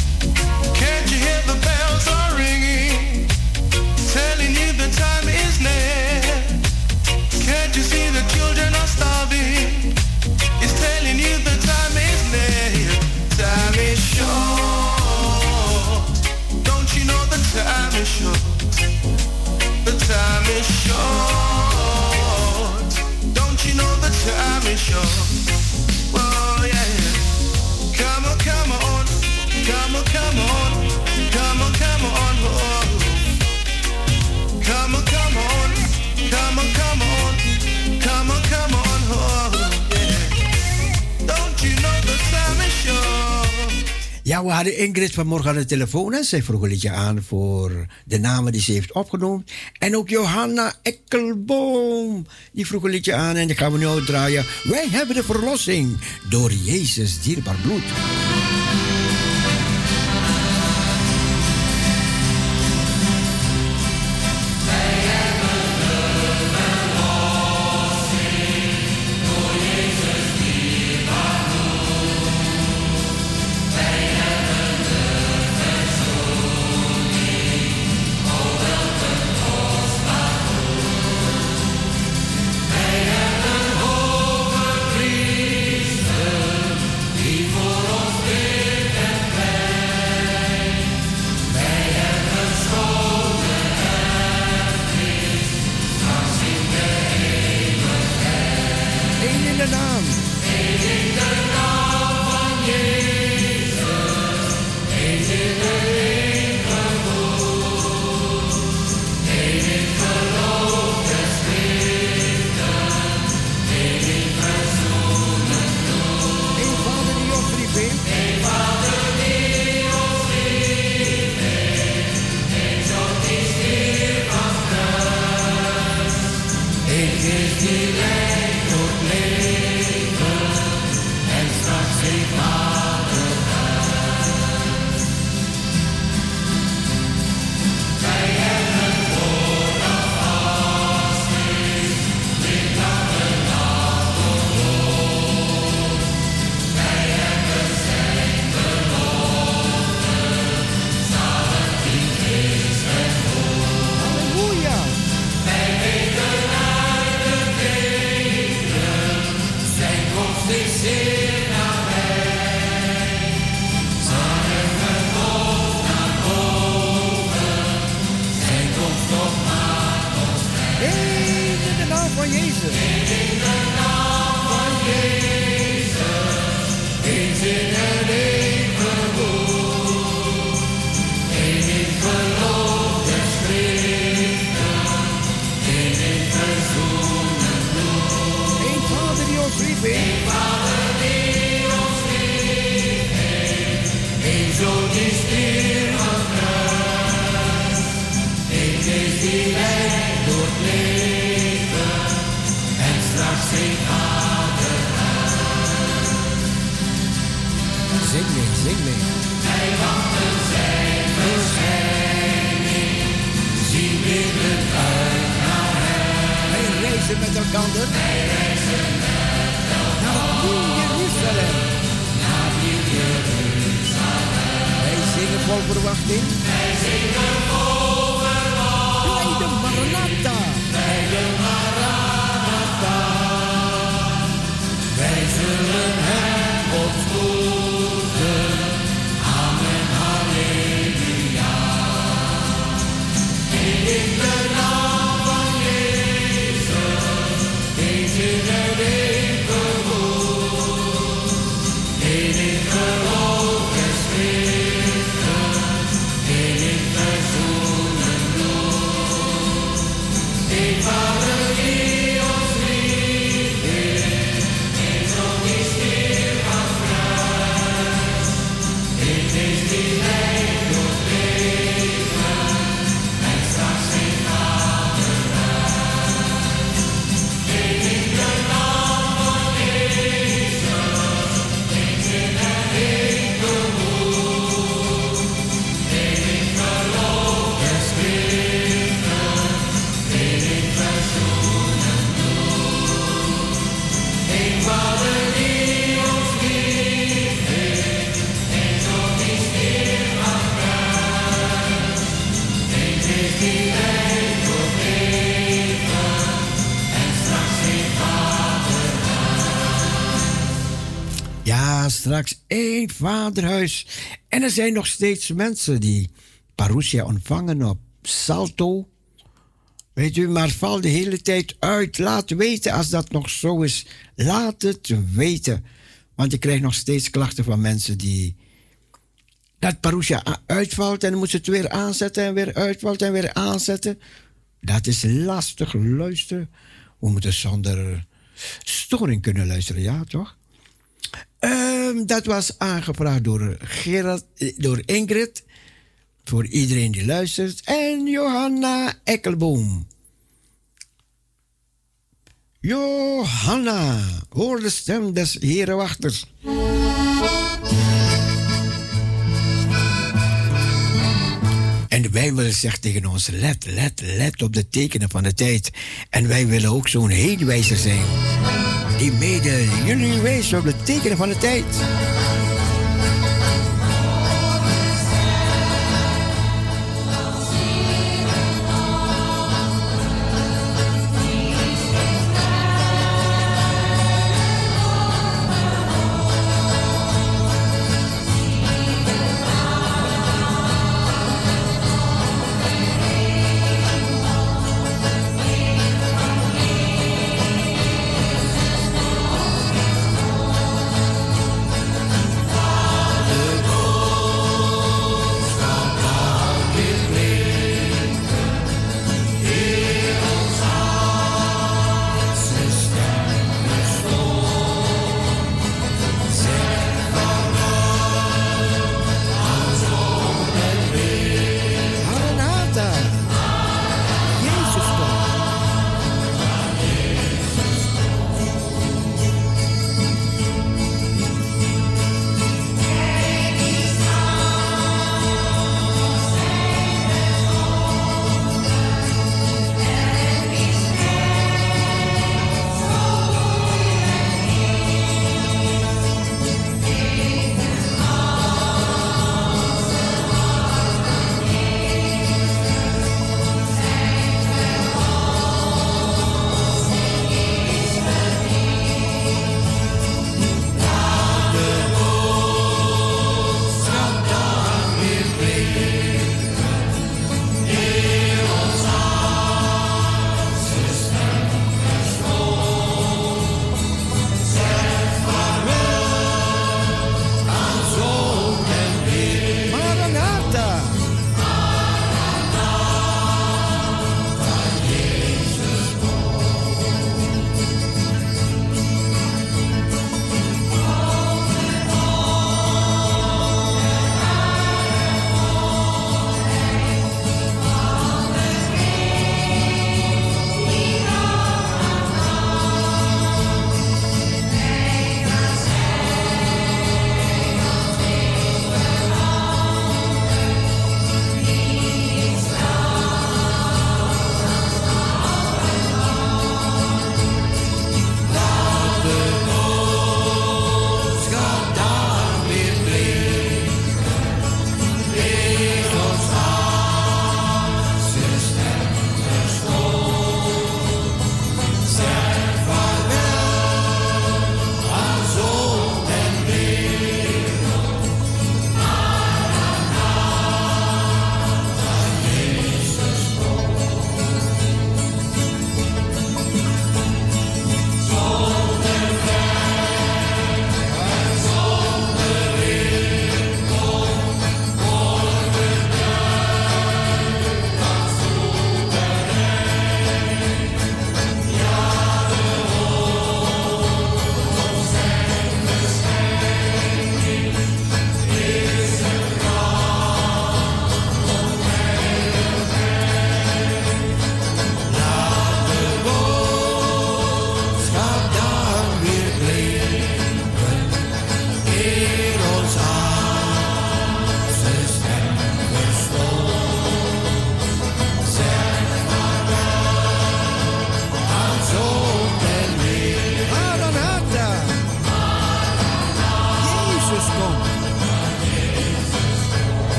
S1: Ja, we hadden Ingrid vanmorgen aan de telefoon en zij vroeg een liedje aan voor de namen die ze heeft opgenomen. En ook Johanna Ekkelboom, die vroeg een liedje aan en die gaan we nu uitdraaien. Wij hebben de verlossing door Jezus dierbaar bloed.
S4: Wij
S1: zingen vol
S4: straks één
S1: vaderhuis. En er zijn nog steeds mensen die parousia ontvangen op Salto. Weet u, maar val de hele tijd uit. Laat weten als dat nog zo is. Laat het weten. Want ik krijg nog steeds klachten van mensen die... Dat parousia uitvalt en dan moeten ze het weer aanzetten en weer uitvalt en weer aanzetten. Dat is lastig luisteren. We moeten zonder storing kunnen luisteren, ja toch? Ehm, dat was aangevraagd door, Gerard, eh, door Ingrid. Voor iedereen die luistert. En Johanna Ekkelboom. Johanna, hoor de stem des Herenwachters. En de Bijbel zegt tegen ons: let, let, let op de tekenen van de tijd. En wij willen ook zo'n heenwijzer zijn. Die mede jullie wijst op de tekenen van de tijd.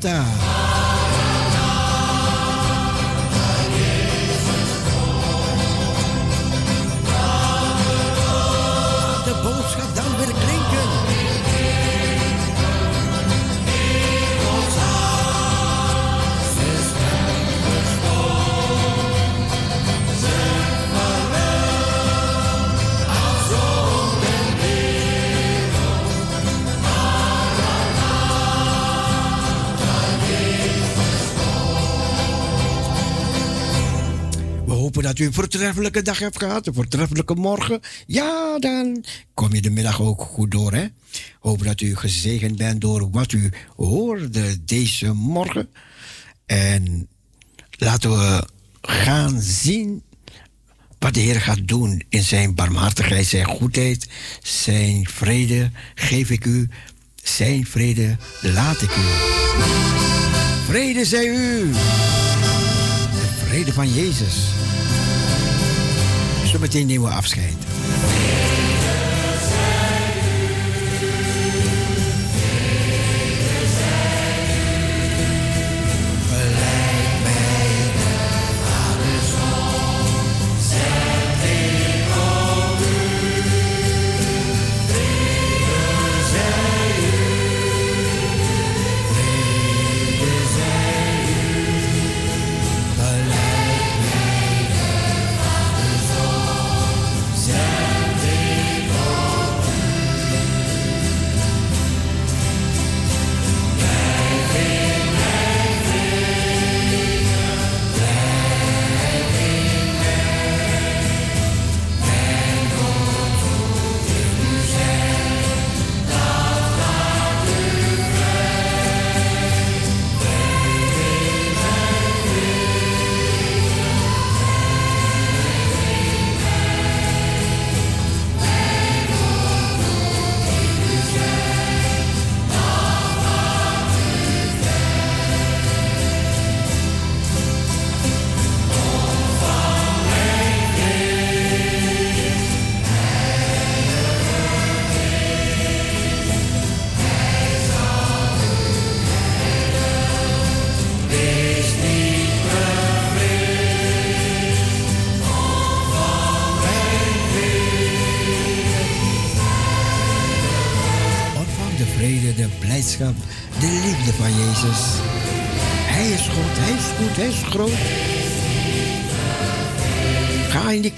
S1: Down. U een voortreffelijke dag hebt gehad, een voortreffelijke morgen. Ja, dan kom je de middag ook goed door, hè? Hopen dat u gezegend bent door wat u hoorde deze morgen. En laten we gaan zien wat de Heer gaat doen in zijn barmhartigheid, zijn goedheid, zijn vrede geef ik u, zijn vrede laat ik u. Vrede zij u. De vrede van Jezus. Zometeen nemen we afscheid.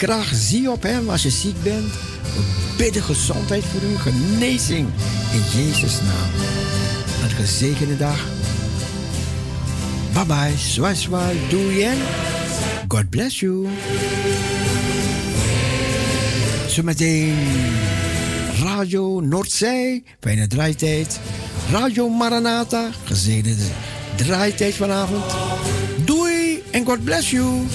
S1: Kracht, zie op hem als je ziek bent. We bidden gezondheid voor u, genezing in Jezus' naam. Een gezegende dag. Bye bye, zwaai zwaai, doei en God bless you. Zometeen Radio Noordzee, fijne draaitijd. Radio Maranatha, gezegende draaitijd vanavond. Doei en God bless you.